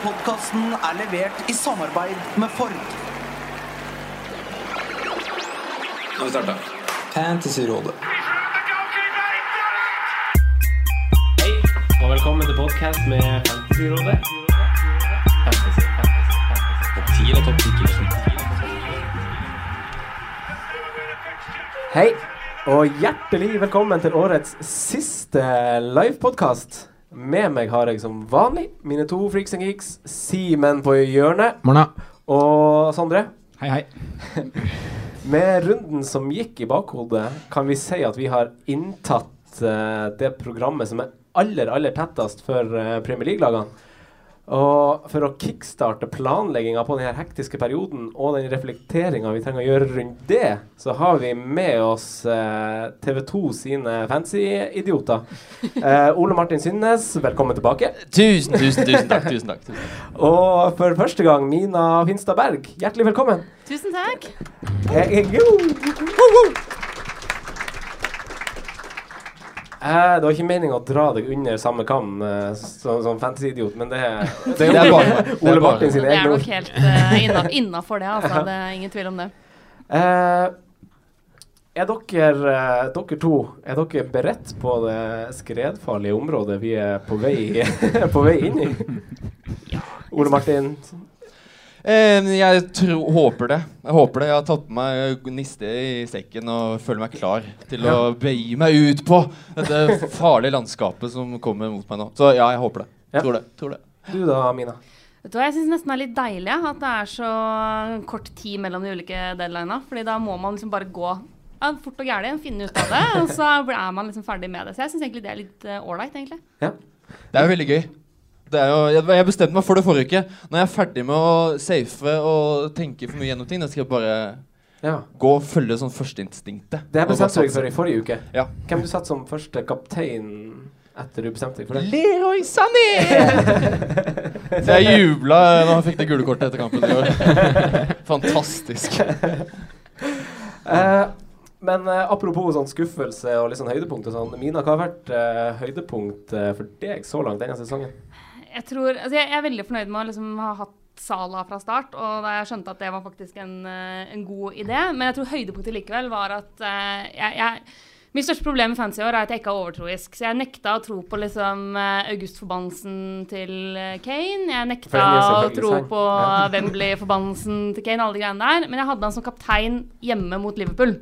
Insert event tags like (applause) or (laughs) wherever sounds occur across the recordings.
Podkasten er levert i samarbeid med Ford. Nå har vi starta. Fantasyrådet. Hei, og velkommen til podcast med Fantasyrådet. Fantasy, fantasy, fantasy. Topp 10 eller topp 10 Hei, og hjertelig velkommen til årets siste livepodkast. Med meg har jeg som vanlig mine to freaks and geeks, Simen på hjørnet Morna. og Sondre. Hei, hei. (laughs) Med runden som gikk i bakhodet, kan vi si at vi har inntatt uh, det programmet som er aller, aller tettest for uh, Premier League-lagene. Og for å kickstarte planlegginga på denne hektiske perioden og den reflekteringa vi trenger å gjøre rundt det, så har vi med oss eh, TV 2 sine fancy-idioter. Eh, Ole Martin Synnes, velkommen tilbake. Tusen, tusen, tusen takk. tusen takk, tusen takk. (laughs) Og for første gang Mina Finstad Berg, hjertelig velkommen. Tusen takk. Hey, eh, Eh, det var ikke meninga å dra deg under samme kam eh, som, som fantasy-idiot, men det, det, Det er bare Ole Martin sin Ole ord. Det er nok helt uh, innafor det, altså. Det er ingen tvil om det. Eh, er dere, dere to Er dere beredt på det skredfarlige området vi er på vei, (laughs) på vei inn i? Ole Martin? Eh, jeg tro, håper det. Jeg håper det. Jeg har tatt på meg niste i sekken og føler meg klar til å begi meg ut på dette farlige landskapet som kommer mot meg nå. Så ja, jeg håper det. Ja. Tror det. Tror det. Du da, Mina? Vet du hva, Jeg syns nesten det er litt deilig at det er så kort tid mellom de ulike deadlinene. Fordi da må man liksom bare gå ja, fort og gærent, finne ut av det, og så er man liksom ferdig med det. Så jeg syns egentlig det er litt ålreit, egentlig. Ja. Det er jo veldig gøy. Det er jo, jeg, bestemte meg for det forrige uke. Når jeg er ferdig med å safe og tenke for mye gjennom ting, da skal jeg bare ja. gå og følge sånn førsteinstinktet. Det bare bestemte du deg for i forrige uke. Ja. Hvem du satt som første kaptein etter du bestemte deg for det? Leroy Sané! Så (laughs) jeg jubla da han fikk det gule kortet etter kampen i år. (laughs) Fantastisk. Uh, (laughs) men uh, apropos sånn skuffelse og litt sånn høydepunkt og sånn. Mina, hva har vært uh, høydepunkt for deg så langt denne sesongen? Jeg tror, altså jeg, er veldig fornøyd med å liksom ha hatt Sala fra start, og da jeg skjønte at det var faktisk en, eh, en god idé. Men jeg tror høydepunktet likevel var at uh, jeg, jeg Mitt største problem med fancy i år er at jeg ikke er overtroisk. Så jeg nekta å tro på liksom eh, August-forbannelsen til Kane. Jeg nekta å tro på Ja. Wembley-forbannelsen til Kane, alle de greiene der. Men jeg hadde han som kaptein hjemme mot Liverpool.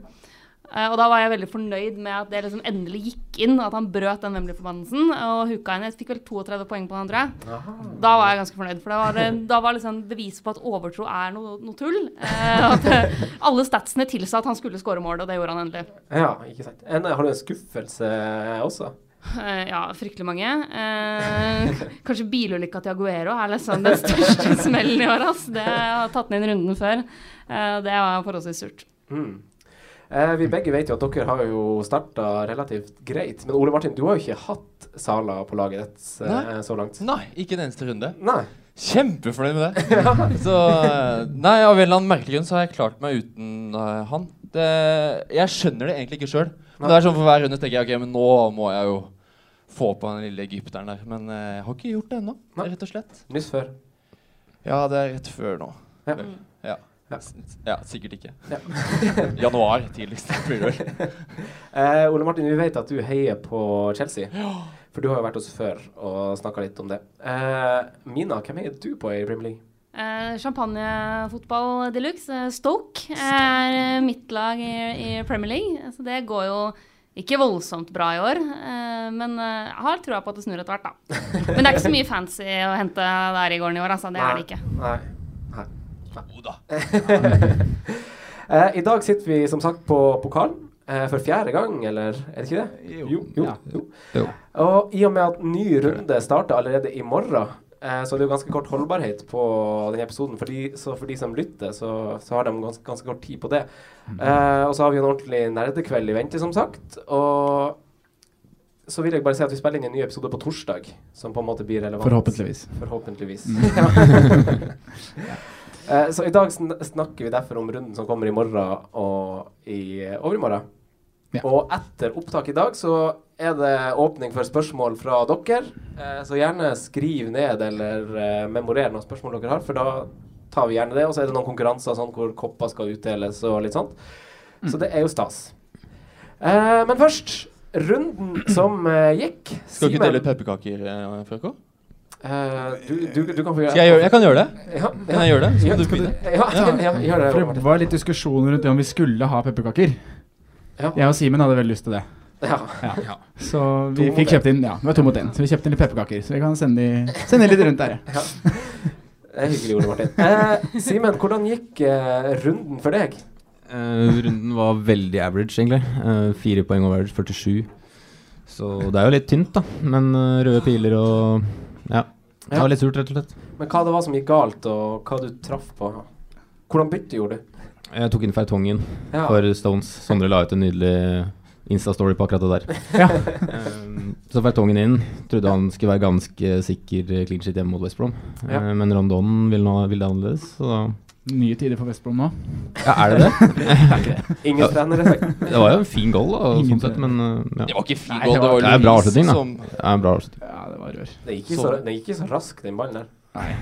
Eh, og da var jeg veldig fornøyd med at det liksom endelig gikk inn, at han brøt den Wembley-forbannelsen og hooka inn. Jeg fikk vel 32 poeng på den, tror jeg. Da var jeg ganske fornøyd, for det var, da var liksom beviset på at overtro er noe, noe tull. Eh, at eh, alle statsene tilsa at han skulle skåre mål, og det gjorde han endelig. Ja, ikke sant. En, har du en skuffelse også? Ja, fryktelig mange. Eh, kanskje bilulykka til Aguero er liksom den største (laughs) smellen i år. ass. Det jeg har tatt den inn runden før. Eh, det var forholdsvis surt. Mm. Eh, vi begge vet jo at dere har jo starta relativt greit. Men Ole Martin, du har jo ikke hatt Sala på laget ditt eh, så langt. Nei, ikke en eneste runde. Nei. Kjempefornøyd med det. (laughs) Så eh, Nei, av en eller annen merkelig grunn så har jeg klart meg uten uh, han. Det, jeg skjønner det egentlig ikke sjøl. Men det er sånn for hver runde tenker jeg ok, men nå må jeg jo få på den lille egypteren der. Men eh, jeg har ikke gjort det ennå, rett og slett. Nyss før. Ja, det er rett før nå. Ja. Ja. Ja, sikkert ikke. Ja. (laughs) Januar tidligst. blir det vel. Eh, Ole Martin, vi vet at du heier på Chelsea. For du har jo vært hos før og snakka litt om det. Eh, Mina, hvem heier du på i Premier League? Eh, Champagnefotball de luxe. eh, Stoke er eh, mitt lag i, i Premier League. Så det går jo ikke voldsomt bra i år. men jeg har trua på at det snur etter hvert, da. (laughs) Men det er ikke så mye fancy å hente der i gården i år, altså. Det er det ikke. Nei. Nei. da. (laughs) I dag sitter vi som sagt på pokal. Eh, for fjerde gang, eller er det ikke det? Jo. jo, Ja. jo. Jo. Og i og med at ny runde starter allerede i morgen, så så er det jo ganske kort holdbarhet på denne episoden. For de, så for de som lytter, så, så har de ganske, ganske kort tid på det. Eh, og så har vi en ordentlig nerdekveld i vente, som sagt. Og så vil jeg bare si at vi spiller inn en ny episode på torsdag, som på en måte blir relevant. Forhåpentligvis. Forhåpentligvis. Mm. (laughs) (laughs) Eh, så i dag sn snakker vi derfor om runden som kommer i morgen og i overmorgen. Ja. Og etter opptak i dag så er det åpning for spørsmål fra dere. Eh, så gjerne skriv ned eller eh, memorer noen spørsmål dere har, for da tar vi gjerne det. Og så er det noen konkurranser sånn hvor kopper skal utdeles og litt sånt. Mm. Så det er jo stas. Eh, men først runden som eh, gikk. Skal du ikke Simen, dele ut pepperkaker, eh, Frøko? Eh, du, du, du kan få gjøre Skal jeg, gjøre, jeg kan gjøre det. Ja, Kan jeg gjøre det? Så Ja, du begynne. Ja, ja, (laughs) ja, gjør det. For det var litt diskusjon rundt det om vi skulle ha pepperkaker. Ja. Jeg og Simen hadde veldig lyst til det. Ja. Ja. Så vi fikk kjøpt inn Ja, det var to mot én. Så vi kjøpte inn litt pepperkaker. Så vi kan sende de, sende de litt rundt der. ja. Det er hyggelig, Ole Martin. Eh, Simen, hvordan gikk eh, runden for deg? Eh, runden var veldig average, egentlig. Eh, fire poeng over average, 47. Så det er jo litt tynt, da. Men eh, røde piler og Ja. Det var litt surt, rett og slett. Men hva det var som gikk galt, og hva du traff på? Hvordan bytte gjorde du? Jeg tok inn Fertongen Ja. for Stones. Sondre la ut en nydelig Insta-story på akkurat det der. Ja. um, (laughs) så Fertongen inn. Trodde han skulle være ganske sikker eh, clean shit hjemme mot West Brom. Ja. Uh, Men Rondon ville, nå- ville det annerledes, så da Nye tider for Vestbrom nå. Ja, er det det? (laughs) Ingen trener, Det var jo en fin goal, da, Ingen sånn sett, men eh, ja. Det var ikke fin goal, det det var- en Det er bra avslutning, da. som Det en bra avslutning. Ja, det var rør. Det gikk ikke så, det gikk ikke så raskt, den ballen der. Nei,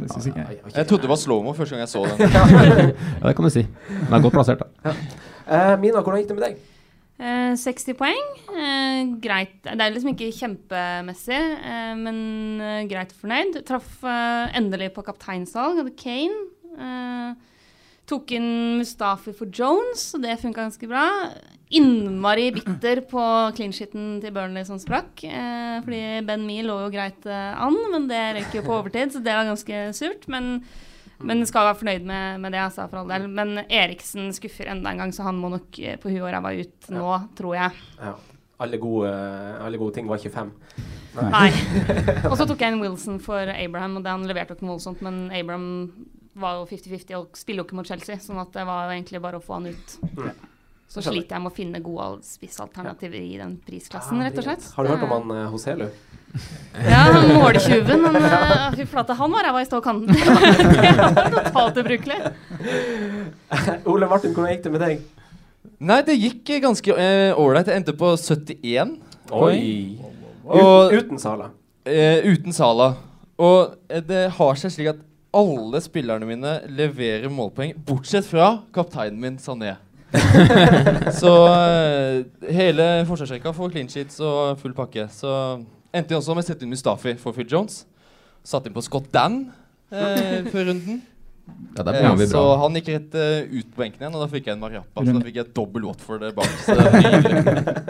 det syns ikke jeg. Jeg trodde det var slow-mo første gang jeg så den. (laughs) Ja, det kan du si. Den er godt plassert, da. Eh, Mina, hvordan gikk det med deg? Uh, 60 poeng. Uh, greit. Det er liksom ikke kjempemessig, eh, men eh, greit fornøyd. Traff eh, endelig på kapteinsalg. Hadde Kane. Eh, tok inn Mustafi for Jones, og det funka ganske bra. Innmari bitter på clean-shiten til Burnley som sprakk. Eh, fordi Ben Mee lå jo greit eh, an, men det røyk jo på overtid, så det var ganske surt. Men men skal være fornøyd med, med det, altså, for all del. Men Eriksen skuffer enda en gang, så han må nok eh, på huet og ræva ut nå, tror jeg. Ja. Alle gode, alle gode ting var ikke fem. Nei. (laughs) Og så tok jeg inn Wilson for Abraham, og det han leverte ikke noe voldsomt. Men Abraham var jo 50-50 og spiller jo ikke mot Chelsea, sånn at det var egentlig bare å få han ut. Mm. Så sliter jeg med å finne gode spissalternativer i den prisklassen, rett og slett. Har du hørt om han uh, Hoselu? Ja, (laughs) måltyven. Men uh, fy flate, han var ræva i ståkanten. (laughs) det var totalt ubrukelig. (laughs) Ole Martin, hvordan gikk det med deg? Nei, det gikk ganske ålreit. jeg endte på 71 poeng. Uten, uten Sala. Uh, uten Sala. Og eh, det har seg slik at alle spillerne mine leverer målpoeng, bortsett fra kapteinen min, Sané. (laughs) så uh, hele forsvarsrekka får clean sheets og full pakke. Så endte jeg også med å sette inn Mustafi for Phil Jones. Satt inn på Scott Dan uh, før runden. Ja, vi så han gikk rett uh, ut på benken igjen, og da fikk jeg en Mariappa. Så da fikk jeg dobbel Watford eh, bak. Så, det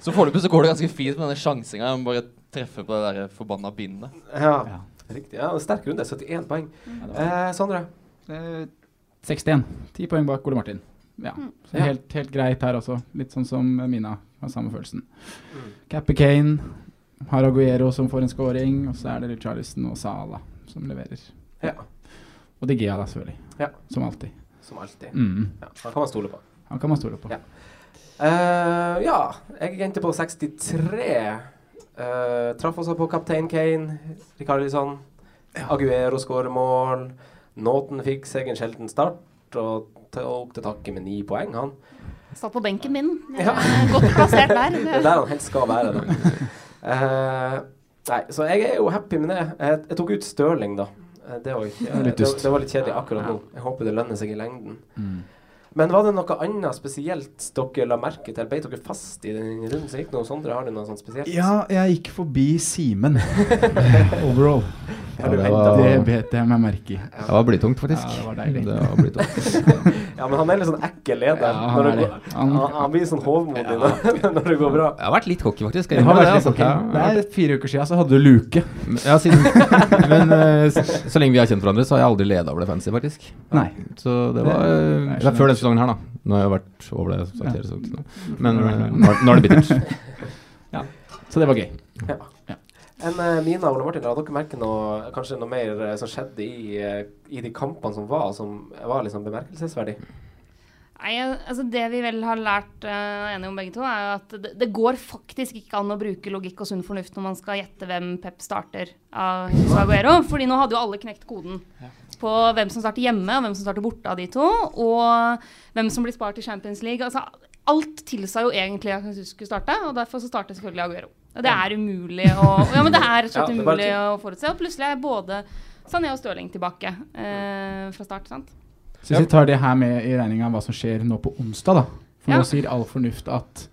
så foreløpig så går det ganske fint med denne sjansinga. Jeg må bare treffe på det der forbanna bindet. Ja, riktig. Ja, Sterk runde. 71 poeng. Eh, Sondre? Eh, 61. 10 poeng bak Ole Martin. Ja. Så Ja. Helt, helt greit her også. Litt sånn som Mina har samme følelsen. Cappy Kane, har Aguero som får en scoring, og så er det Charleston og Sala som leverer. Ja. Og De Gea, da, selvfølgelig. Ja. Som alltid. Som alltid. Mm. Ja, han kan man stole på. Han kan man stole på. Ja. uh, ja, jeg endte på 63. Eh, traff også på kaptein Kane, Rikarlisson. Aguero skårer mål. Nåten fikk seg en sjelden start og tok til takke med ni poeng, han. Satt på benken min. Jeg Ja. (laughs) Godt plassert der. Det er der han helst skal være, da. Eh, nei, så jeg er jo happy med det. Jeg, jeg tok ut Stirling, da. Eh, Det var, ikke, Det det, det var litt kjedelig akkurat nå. Jeg håper det lønner seg i lengden. Men var det noe annet spesielt dere la merke til? Beit dere fast i den runden som gikk nå? Sondre, har du noe sånt spesielt? Ja, jeg gikk forbi Simen (laughs) overall. Ja, det var- det bet jeg meg merke i. Det var blytungt, faktisk. Ja, det var deilig. Det var blytungt. (laughs) Ja, men han er litt sånn ekkel leder. Ja, han når det er går, Han- han, han blir sånn hovmodig når, (laughs) når det går bra. Jeg har vært litt cocky, faktisk. Jeg har vært litt altså. Det er fire uker siden så hadde du luke. Ja, siden, (laughs) men eh, så, så lenge vi har kjent hverandre, så har jeg aldri leda over det fancy, faktisk. Nei. Så det var Det- eh, Det er før denne sesongen her, da. Nå har jeg vært over det. Sagt, Ja. Men eh, nå, er- nå er det bittert. (laughs) Ja. Så det var gøy. Ja. En, eh, Mina og Ole Martin, la dere merket noe, kanskje noe mer eh, som skjedde i, eh, i de kampene som var, som var liksom bemerkelsesverdig? Nei, altså Det vi vel har lært uh, enige om begge to, er jo at det, det går faktisk ikke an å bruke logikk og sunn fornuft når man skal gjette hvem Pep starter av Saguero. Aguero. Fordi nå hadde jo alle knekt koden på hvem som starter hjemme, og hvem som starter borte av de to. Og hvem som blir spart i Champions League. Altså, alt tilsa jo egentlig at Jesus skulle starte, og derfor så starter selvfølgelig Aguero. Og det er umulig å Ja, men det er rett og slett er umulig å forutse. Og plutselig er både Sané og Støling tilbake eh, fra start. sant? Så hvis vi tar det her med i regninga hva som skjer nå på onsdag, da. For Ja. nå sier all fornuft at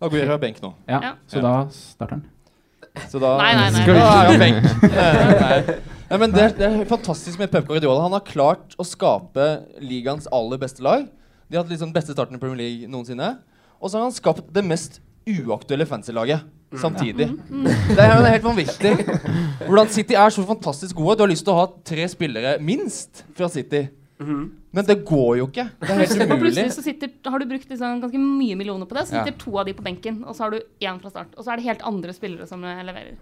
Aguero er benk nå. Ja, Ja. så da starter han. Så da Nei, nei, nei. Da er han benk. Nei. Nei, men det, det er fantastisk med Pep Guardiola. Han har klart å skape ligaens aller beste lag. De har hatt liksom beste starten i Premier League noensinne. Og så har han skapt det mest uaktuelle fancy-laget samtidig. Det er helt vanvittig. Hvordan City er så fantastisk gode. Du har lyst til å ha tre spillere minst fra City. Men det går jo ikke. Det er helt umulig. plutselig så sitter, har du brukt liksom ganske mye millioner på det, så Ja. sitter to av de på benken, og så har du én fra start. Og så er det helt andre spillere som eh, leverer.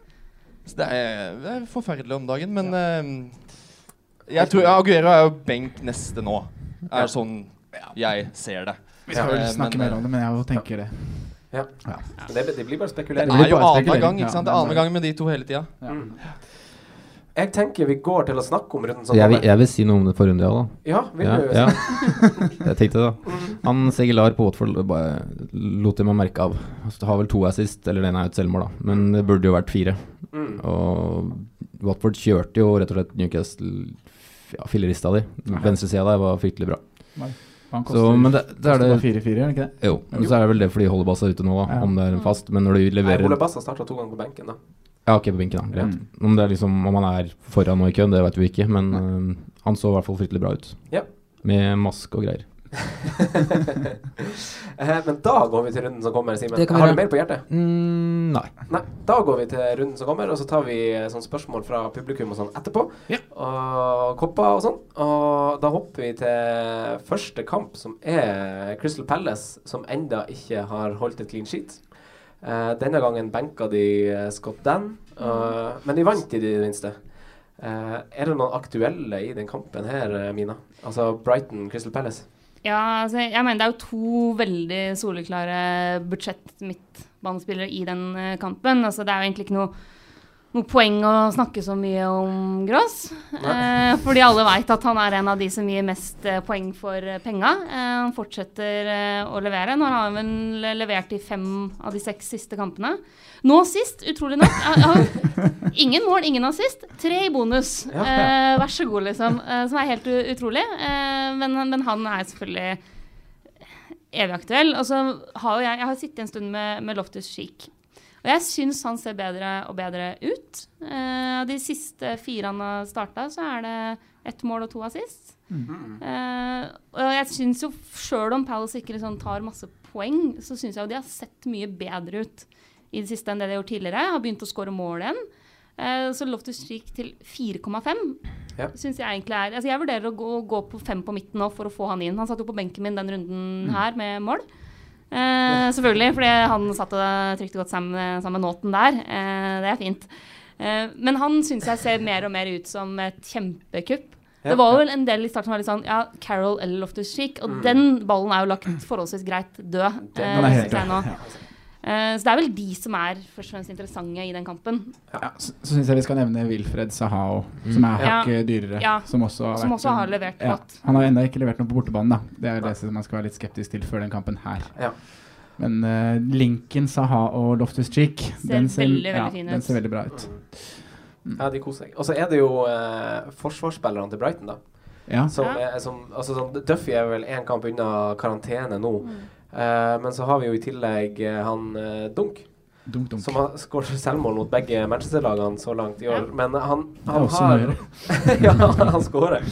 Så det, er, det er forferdelig om dagen, men eh, Jeg tror Aguero er jo benk neste nå. Er sånn jeg ser det. Vi skal vel Eh, snakke men, mer om det, men jeg tenker det. Ja. Ja. Det, det blir bare spekulering. Det er jo annenhver gang, ikke sant? det er er annenhver gang med de to hele tida. Mm. Jeg tenker vi går til å snakke om runden som Jeg jeg vil si noe om det forrige runde, ja, da. Ja, vil Ja, du? ja. (laughs) Jeg tenkte det, da. Han Segilar på Watford bare lot jeg meg merke av. Altså, har vel to assist, eller den er jo et selvmål, da. Men det burde jo vært fire. Mm. Og Watford kjørte jo rett og slett Newcastle ja, fillerista di. Venstresida der var fryktelig bra. Han Så, koster, men det, det er det 4-4, gjør han ikke det? Jo. Men så er det vel det fordi Holdebass er ute nå, da. Ja. Om det er en fast. Men når du Nei, leverer Ole Bassa starta to ganger på benken, da. Ja, ok, på benken, da. Greit. Mm. Om, det er liksom, om han er foran nå i køen, det vet vi ikke. Men øh, han så i hvert fall fryktelig bra ut. Ja. Med maske og greier. (laughs) Eh, Men da går vi til runden som kommer, Simen. Har du mer på hjertet? Mm, nei. Nei. Da går vi til runden som kommer, og så tar vi eh, sånn spørsmål fra publikum og sånn etterpå. Ja. Og kopper og sånn. Og da hopper vi til første kamp, som er Crystal Palace, som enda ikke har holdt et clean sheet. Eh, denne gangen benka de Scott Dan, eh, men de vant i det minste. Er det noen aktuelle i den kampen her, Mina? Altså Brighton, Crystal Palace? Ja, altså, jeg mener det er jo to veldig soleklare budsjett-midtbanespillere i den eh, kampen. Altså, det er jo egentlig ikke noe, noe poeng å snakke så mye om Gross. Eh, fordi alle veit at han er en av de som gir mest eh, poeng for eh, penga. Eh, han fortsetter eh, å levere. Nå har han vel levert i fem av de seks siste kampene. Nå sist, utrolig nok eh, (laughs) Ingen mål, ingen assist. Tre i bonus. Eh, vær så god, liksom. Som er helt utrolig. Eh, men, men han er selvfølgelig evig aktuell. Og så har jo jeg, jeg har sittet en stund med, med Loftus Cheek. Og jeg syns han ser bedre og bedre ut. Eh, de siste fire han har starta, så er det ett mål og to assist. Eh, og jeg syns jo, sjøl om Palace ikke liksom tar masse poeng, så syns jeg jo de har sett mye bedre ut i det siste enn det de har gjort tidligere. Har begynt å skåre mål igjen. Eh, så Loftus Cheek til 4,5 Ja. syns jeg egentlig er Altså Jeg vurderer å gå, gå på fem på midten nå for å få han inn. Han satt jo på benken min den runden her med mål. Eh, selvfølgelig, fordi han satt og trykte godt sammen, sammen med Nåten der. Eh, det er fint. Eh, men han syns jeg ser mer og mer ut som et kjempekupp. Ja, det var vel en del i starten som var litt sånn Ja, Carol eller Loftus Cheek. Og Mm. den ballen er jo lagt forholdsvis greit død. Den eh, Han er helt synes ja. Eh, så det er vel de som er først og fremst interessante i den kampen. Ja, så så syns jeg vi skal nevne Wilfred Sahao, som er Ja. hakket dyrere. Ja. Som også har, Som vært også har levert ja. godt. Han har ennå ikke levert noe på bortebanen, da. Det er det som man skal være litt skeptisk til før den kampen her. Ja. Men uh, linken Saha og Loftus Cheek, den, ser, veldig, veldig ja, fin den ut. ser veldig bra ut. Ja, de koser seg. Og så er det jo uh, forsvarsspillerne til Brighton, da. Ja. Som Ja. er, som, altså, sånn, Duffy er vel én kamp unna karantene nå. Eh, men så har vi jo i tillegg eh, han eh, Dunk. Dunk, dunk. Som har skåret selvmål mot begge Manchester-lagene så langt i år. Men han, han har (laughs) Ja, han skårer.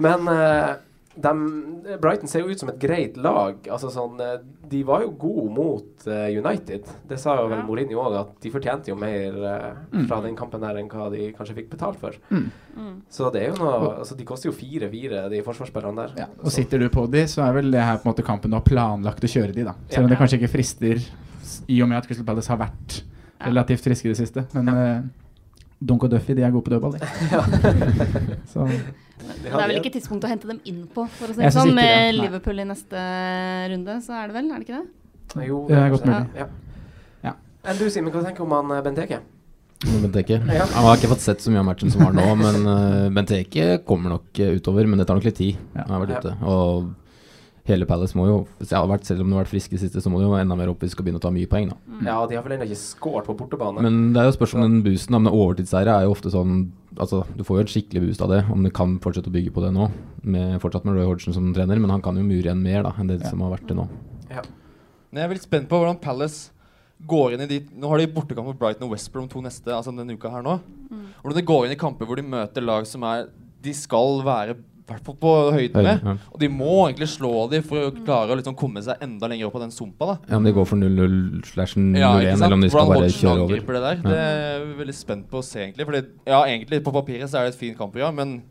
Men eh, dem- Brighton ser jo ut som et greit lag. Altså sånn, eh, de var jo gode mot uh, United. Det sa jo vel Ja. Mourinho òg, at de fortjente jo mer eh, Mm. fra den kampen her enn hva de kanskje fikk betalt for. Mm. Så det er jo noe Altså, de koster jo 4-4, de forsvarsspillerne der. Ja, og sitter du på de, så er vel det her på en måte kampen du har planlagt å kjøre de, da. Selv om det kanskje ikke frister, i og med at Crystal Palace har vært relativt friske i det siste. Men eh, Dunk og Duffy, de er gode på dødball, (laughs) (laughs) Det er vel ikke tidspunkt å hente dem inn på, for å si det sånn. Med det. Liverpool i neste runde, så er det vel? Er det ikke det? Jo, Det er godt mulig. Ja. Ja. Enn du, Simen, hva tenker du om han eh, Benteke? Men Benteke Ja. Han har ikke fått sett så mye av matchen som var nå, men uh, Benteke kommer nok eh, utover. Men det tar nok litt tid. Han har vært Ja. ute. Og hele Palace må jo vært, Selv om de har vært friske i det siste, så må de jo enda mer opp hvis de skal begynne å ta mye poeng. da Ja, de har vel ennå ikke skåret på bortebane. Men det er jo spørsmål om den boosten. Men overtidsseire er jo ofte sånn Altså, Du får jo et skikkelig boost av det, om du kan fortsette å bygge på det nå. Med, fortsatt med Roy Hodgson som trener, men han kan jo mure igjen mer da enn det som har vært det nå. Ja. Men jeg er veldig spent på hvordan Palace går inn i de Nå har de bortekamp mot Brighton og West Brom to neste, altså denne uka her nå. Hvordan de går inn i kamper hvor de møter lag som er De skal være hvert fall på høyden Høyde, med. ja. Og de må egentlig slå dem for å klare å liksom komme seg enda lenger opp av den sumpa. da Ja, Om de går for 0-0 slash 0-1, Ja, eller om de skal bare kjøre over. det der. Ja. Det er vi veldig spent på å se, egentlig. Fordi, ja, egentlig på papiret så er det et fint kampprogram, men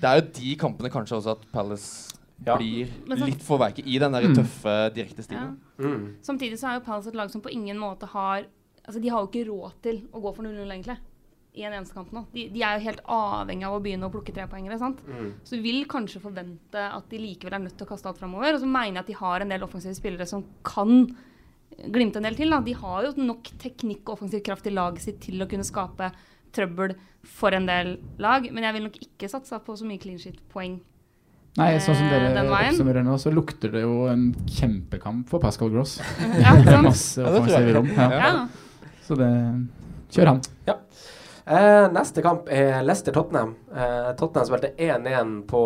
det er jo de kampene kanskje også at Palace Ja. blir så- litt for veike i den der Mm. tøffe, direkte stilen. Mm. Samtidig så er jo Palace et lag som på ingen måte har Altså, de har jo ikke råd til å gå for 0-0, egentlig. I en eneste kamp nå. De, de er jo helt avhengig av å begynne å plukke trepoengere. sant? Mm. Så du vil kanskje forvente at de likevel er nødt til å kaste alt framover. Og så mener jeg at de har en del offensive spillere som kan glimte en del til. Da. De har jo nok teknikk og offensiv kraft i laget sitt til å kunne skape trøbbel for en del lag. Men jeg vil nok ikke satsa på så mye clean sheet-poeng. Nei, sånn som eh, dere veien. oppsummerer nå, så lukter det jo en kjempekamp for Pascal Gross. (laughs) Ja, det er Masse Ja, det offensive rom. Ja. Ja. Så det Kjør han. Ja. Eh, neste kamp er Leicester-Tottenham. Eh, Tottenham spilte 1-1 på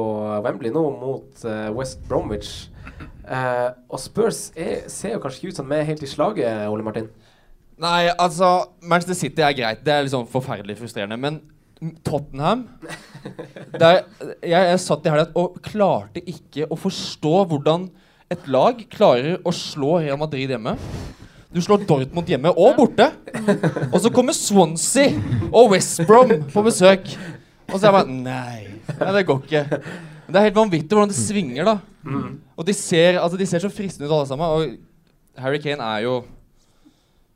Wembley nå mot eh, West Bromwich. Eh, og Spurs er, ser jo kanskje ikke ut som vi er helt i slaget, Ole Martin. Nei, altså Manchester City er greit. Det er liksom forferdelig frustrerende. Men Tottenham (laughs) der, jeg, jeg satt i helga og klarte ikke å forstå hvordan et lag klarer å slå Real Madrid hjemme. Du slår Dortmund hjemme og borte. Og så kommer Swansea og West Brom på besøk. Og så er jeg bare Nei, nei det går ikke. Men det er helt vanvittig hvordan det svinger, da. Og de ser, altså, de ser så fristende ut alle sammen. Og Harry Kane er jo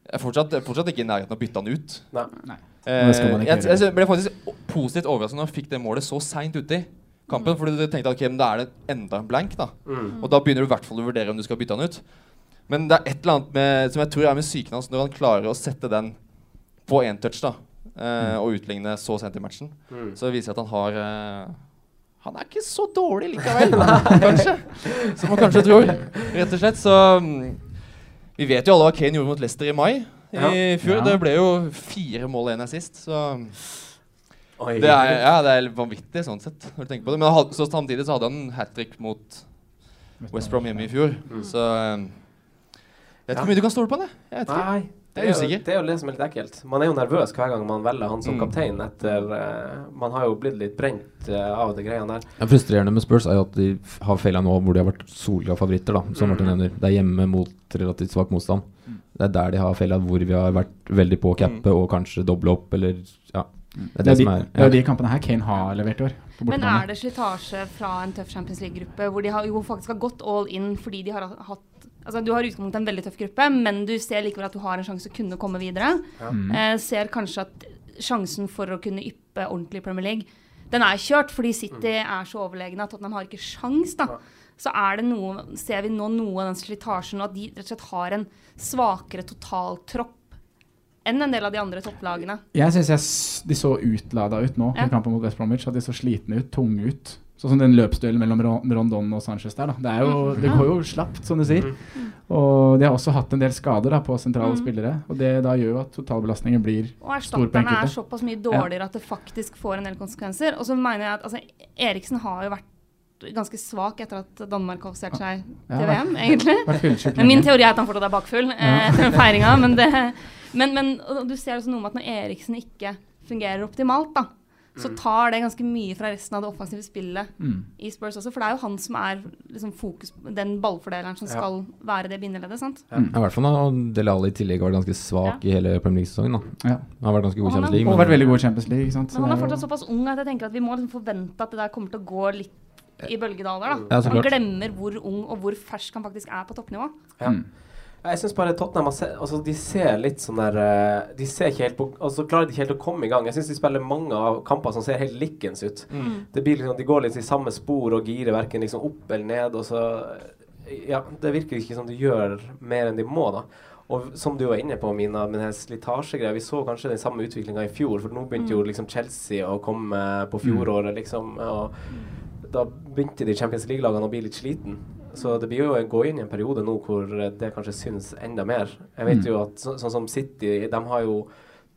er fortsatt, fortsatt ikke i nærheten av å bytte han ut. Nei. Eh, man ikke jeg, jeg ble faktisk positivt overrasket når han fikk det målet så seint uti kampen. Fordi du tenkte at okay, men da er det enda en blank. da Mm. Og da begynner du i hvert fall å vurdere om du skal bytte han ut. Men det er et eller annet med, som jeg tror er med psyken hans når han klarer å sette den på én touch da eh, og utligne så sent i matchen. Mm. Så viser det at han har eh, Han er ikke så dårlig likevel, (laughs) kanskje. Som man kanskje tror, rett og slett. Så mm, vi vet jo alle hva Kane gjorde mot Leicester i mai i Ja. fjor. Ja. Det ble jo fire mål igjen sist, så Oi. det er, ja, det er vanvittig sånn sett, når du tenker på det. Men så samtidig så hadde han hat trick mot West Brom hjemme i fjor. Mm. Så um, jeg vet ikke hvor mye du kan stole på det. Jeg vet ikke. Nei. Det er, jo, det er jo det som er litt ekkelt. Man er jo nervøs hver gang man velger han som Mm. kaptein etter uh, Man har jo blitt litt brent uh, av de greiene der. Det frustrerende med Spurs er jo at de har feila nå hvor de har vært solklare favoritter. da Som Martin Mm. nevner Det er hjemme mot relativt svak motstand. Det er der de har feila, hvor vi har vært veldig på å cappe og kanskje doble opp, eller ja. Det er Det det er, de, som er det er de kampene her Kane har levert i år. Men er det slitasje fra en tøff Champions League-gruppe, hvor de har, jo faktisk har gått all in fordi de har hatt Altså, du har i utgangspunktet en veldig tøff gruppe, men du ser likevel at du har en sjanse å kunne komme videre. Ja. Mm. Eh, ser kanskje at sjansen for å kunne yppe ordentlig i Premier League, den er kjørt fordi City er så overlegne at Tottenham har ikke sjans, da. Så er det noe, ser vi nå noe av den slitasjen, og at de rett og slett har en svakere totaltropp enn en del av de andre topplagene. Jeg syns de så utlada ut nå Ja. i kampen mot West Bromwich. At de så slitne ut, tunge ut. Sånn som den løpsduellen mellom Rondon og Sanchez der. da. Det, er jo, det går jo slapt, som du sier. Og de har også hatt en del skader da, på sentrale Mm. spillere. Og det da gjør jo at totalbelastningen blir Og stor på erstatterne er enkelte. såpass mye dårligere at det faktisk får en del konsekvenser. Og så mener jeg at altså, Eriksen har jo vært ganske svak etter at Danmark kvalifiserte seg til ja, VM, egentlig. Men Min teori er at han fortsatt er bakfull eh, etter eh, feiringa. Men, det, men, men og du ser også noe med at når Eriksen ikke fungerer optimalt, da, så tar det ganske mye fra resten av det offensive spillet Mm. i Spurs også. For det er jo han som er liksom, fokus, den ballfordeleren som Ja. skal være det bindeleddet. sant? Ja. I hvert fall når Dele Alli i tillegg vært ganske svak i hele Premier League-sesongen. da. Ja. Han har vært ganske god i han Champions har- League. Og vært veldig god i Champions League. ikke sant? Så Men han er fortsatt såpass ung at jeg tenker at vi må liksom forvente at det der kommer til å gå litt i bølgedaler. da. Ja, så Man glemmer hvor ung og hvor fersk han faktisk er på toppnivå. Ja. Jeg syns bare Tottenham har se, altså de ser litt sånn der eh, De ser ikke helt på Altså klarer de ikke helt å komme i gang. Jeg syns de spiller mange av kamper som ser helt likens ut. Mm. Det blir liksom, De går litt i samme spor og girer verken liksom opp eller ned. Og så Ja, det virker ikke som de gjør mer enn de må, da. Og som du var inne på, Mina, med den slitasjegreia. Vi så kanskje den samme utviklinga i fjor, for nå begynte jo Mm. liksom Chelsea å komme på fjoråret, liksom. Og da begynte de Champions League-lagene å bli litt sliten. Så det blir jo å gå inn i en periode nå hvor det kanskje syns enda mer. Jeg vet Mm. jo at så, sånn som City, de har jo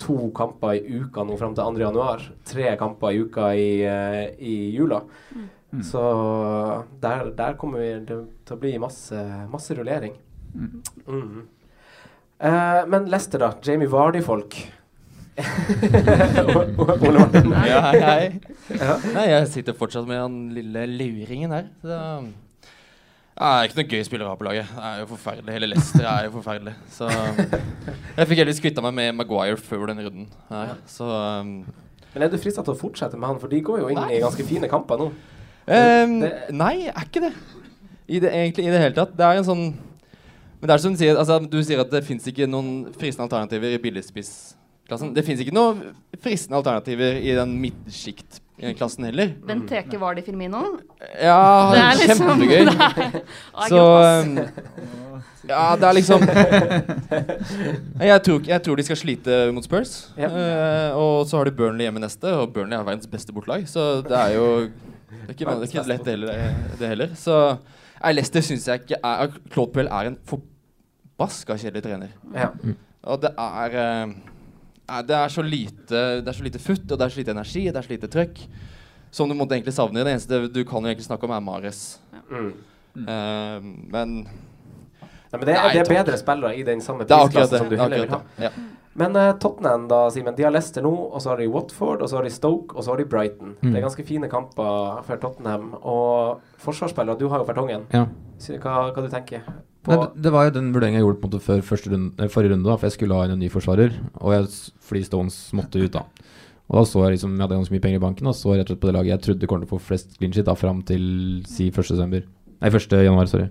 to kamper i uka nå fram til 2. januar. Tre kamper i uka i, eh, i jula. Mm. Så der, der kommer vi det til å bli masse, masse rullering. Mm. Mm. Eh, men Lester, da. Jamie Vardy-folk. (laughs) Ole Martin. Ja, hei, hei. Ja. Nei, jeg sitter fortsatt med den lille luringen her. Så det er ikke noe gøy spiller å ha på laget. Det er jo forferdelig. Hele Leicester er jo forferdelig. Så jeg fikk heldigvis kvitta meg med Maguire før den runden her. Så um, Men er du frista til å fortsette med han, for de går jo inn Nei. i ganske fine kamper nå. Um, Det- Nei, er ikke det. I det. Egentlig i det hele tatt. Det er en sånn Men det er som du sier, altså, du sier at det fins ikke noen fristende alternativer i billigspissklassen. Det fins ikke noen fristende alternativer i den midtsjiktklassen heller. Benteke var det i Firmino. Ja, Det er liksom- kjempegøy. (laughs) det er- Ah, Så um, Ja, det er liksom jeg tror, jeg tror de skal slite mot Spurs. Ja. Uh, og så har de Burnley hjemme neste, og Burnley er verdens beste bortelag. Så det er jo Det er ikke, det er ikke lett det heller. Det, det heller. Så nei, Leicester syns jeg ikke er Claude Puel er en forbaska kjedelig trener. Ja. Og det er eh, nei, Det er så lite Det er så lite futt, og det er så lite energi, og det er så lite trøkk. Som du måtte egentlig savne. Det eneste du kan jo egentlig snakke om, er Mares. Mm. Uh, men Nei, men det, er- Nei, det er bedre spillere i den samme prisklassen som du er heller vil ha. Ja. Men uh, Tottenham, da, Simen. De har Leicester nå, og så har de Watford, og så har de Stoke, og så har de Brighton. Mm. Det er ganske fine kamper for Tottenham. Og forsvarsspillere, du har jo Fertongen. Ja. Hva, hva du tenker Nei, det, var jo den vurderingen jeg gjorde på før runde, eh, forrige runde, da, for jeg skulle ha inn en ny forsvarer. Og jeg, fordi Stones måtte ut, da. Og da så jeg liksom, jeg hadde ganske mye penger i banken, og så rett og slett på det laget jeg trodde kom til å få flest clean shit da, fram til si 1. desember. Nei, 1. januar, sorry.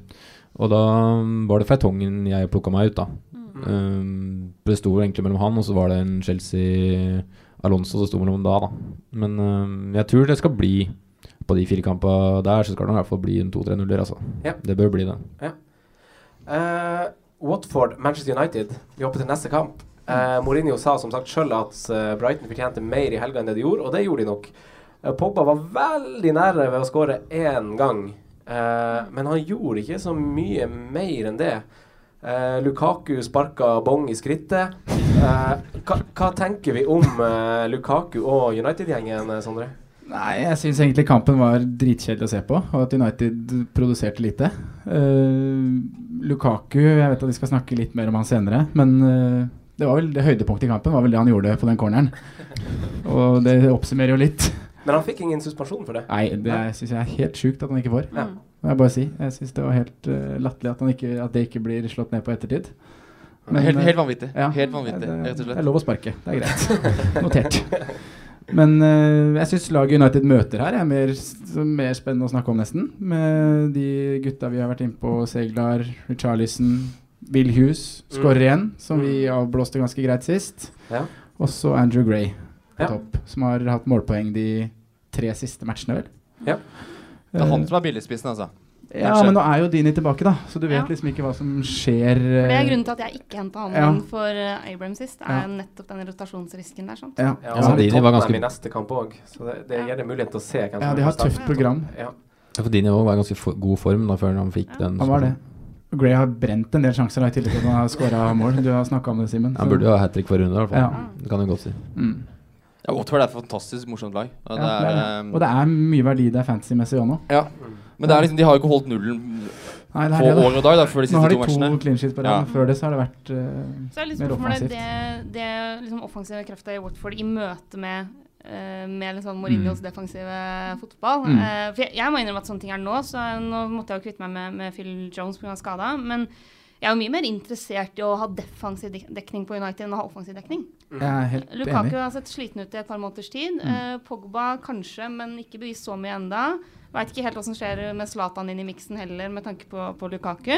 Og da um, var det Feitongen jeg plukka meg ut, da. Um, det sto egentlig mellom han, og så var det en Chelsea Alonso som sto mellom da, da. Men um, jeg tror det skal bli på de fire kampene der, så skal det i hvert fall bli en 2-3-0-er, altså. Ja. Det bør bli det. Ja. Eh, Watford, Manchester United. Vi hopper til neste kamp. Uh, Mourinho sa som sagt sjøl at eh, Brighton fortjente mer i helga enn det de gjorde, og det gjorde de nok. Uh, Pogba var veldig nære ved å skåre én gang, uh, men han gjorde ikke så mye mer enn det. Lukaku sparka bong i skrittet. Hva, tenker vi om Lukaku og United-gjengen, Sondre? Nei, jeg syns egentlig kampen var dritkjedelig å se på, og at United produserte lite. Uh, Lukaku, jeg vet at vi skal snakke litt mer om han senere, men uh, det var vel det høydepunktet i kampen var vel det han gjorde på den corneren. Og det oppsummerer jo litt. Men han fikk ingen suspensjon for det. Nei, det syns jeg er helt sjukt at han ikke får. Ja. Jeg bare si. Jeg syns det var helt uh, latterlig at, ikke- at det ikke blir slått ned på ettertid. Helt- eh, helt vanvittig. Helt vanvittig, rett og slett. Det er lov å sparke. Det er greit. Notert. (laughs) Men uh, jeg syns laget United møter her er mer, mer spennende å snakke om, nesten. Med de gutta vi har vært inne på. Seglar, Richarlison, Bill Hughes skårer Mm. igjen, som Mm. vi avblåste ganske greit sist. Ja. Og så Andrew Gray på Ja. topp, som har hatt målpoeng de tre siste matchene, vel. Ja. Det er han som er billigspissen, altså. Ja, men nå er jo Dini tilbake, da, så du vet Ja. liksom ikke hva som skjer. For det er eh, grunnen til at jeg ikke henta han Ja. for uh, Abraham sist. er Ja. nettopp den rotasjonsrisken der. sant? Ja. Ja, Ja, så Dini var ganske- i neste kamp òg, så det, det gir det mulighet til å se Ja, de har et tøft program. Ja. Ja, for Dini òg var i ganske for, god form da før han fikk den. Han var det. Gray har brent en del sjanser da, i tillegg til at han har skåra mål. Du har snakka om det, Simen. Han burde jo ha hat trick for runde, i hvert fall. Ja. Det kan du godt si. Mm. Ja, Watford er et fantastisk morsomt lag. Og Ja, det er, det er, ehm, og det er mye verdi der fantasy-messig òg nå. Ja. Men det er liksom, de har jo ikke holdt nullen Nei, det er på det, år og dag da, før de siste Nå har de to to matchene. clean sheets på rad. Ja. Før det så har det vært uh, Så er litt mer offensivt. det, det liksom offensive krefta i Watford i møte med Uh, med litt sånn Mourinhos defensive fotball. Mm. Uh, for jeg, jeg må innrømme at sånne ting er nå, så nå måtte jeg jo kvitte meg med, med Phil Jones pga. skada. Men jeg er jo mye mer interessert i å ha defensiv dekning på United enn å ha offensiv dekning. Jeg er helt Lukaku enig. har sett sliten ut i et par måneders tid. Mm. Eh, Pogba kanskje, men ikke bevist så mye enda. Veit ikke helt hva som skjer med Zlatan inn i miksen heller, med tanke på, på Lukaku.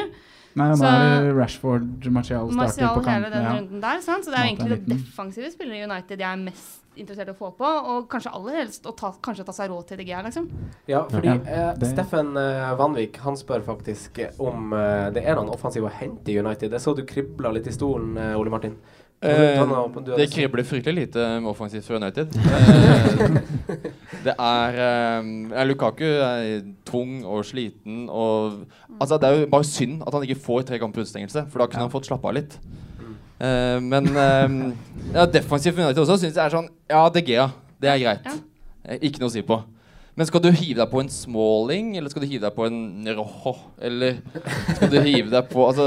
Nei, og nå er Rashford, Martial starter Martial på hele den Ja. runden der. Sant? Så det er jo egentlig det defensive spillere i United jeg er mest interessert i å få på. Og kanskje aller helst å ta, kanskje ta seg råd til DG, liksom. Ja, fordi Ja, eh, Steffen eh, Vanvik han spør faktisk om eh, det er noen offensiv å hente i United. Jeg så du kribla litt i stolen, eh, Ole Martin. Eh, opp- det kribler fryktelig lite med offensivt for United. (laughs) Eh, det er eh, Lukaku er tung og sliten og Altså, det er jo bare synd at han ikke får tre kamper utestengelse, for da kunne han fått slappe av litt. Eh, men uh, ja, defensivt for United også syns jeg er sånn Ja, De Gea, det er greit. Ja. Ikke noe å si på. Men skal du hive deg på en Smalling, eller skal du hive deg på en Rojo? Eller skal du hive deg på Altså,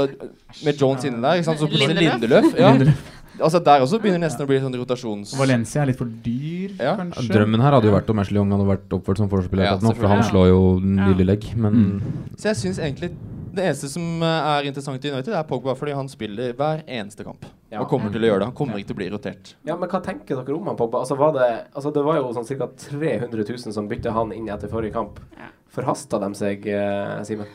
med Jones inne der, ikke sant? så plutselig Lindeløf. Lindeløf. Ja. Lindeløf. Altså Der også begynner nesten å bli sånn rotasjons... Valencia er litt for dyr, Ja. kanskje. Drømmen her hadde jo vært om Ashley Young hadde vært oppført som forspiller, Ja, for han slår jo den lille legg. Men Mm. Så jeg syns egentlig det eneste som eh, er interessant i United, er Pogba, fordi han spiller hver eneste kamp. Ja. Og kommer til å gjøre det. Han kommer ikke til å bli rotert. Ja, men hva tenker dere om han Pogba? Altså, var det, altså, det var jo sånn ca. 300 000 som bytta han inn etter forrige kamp. Forhasta de seg, eh, Simen?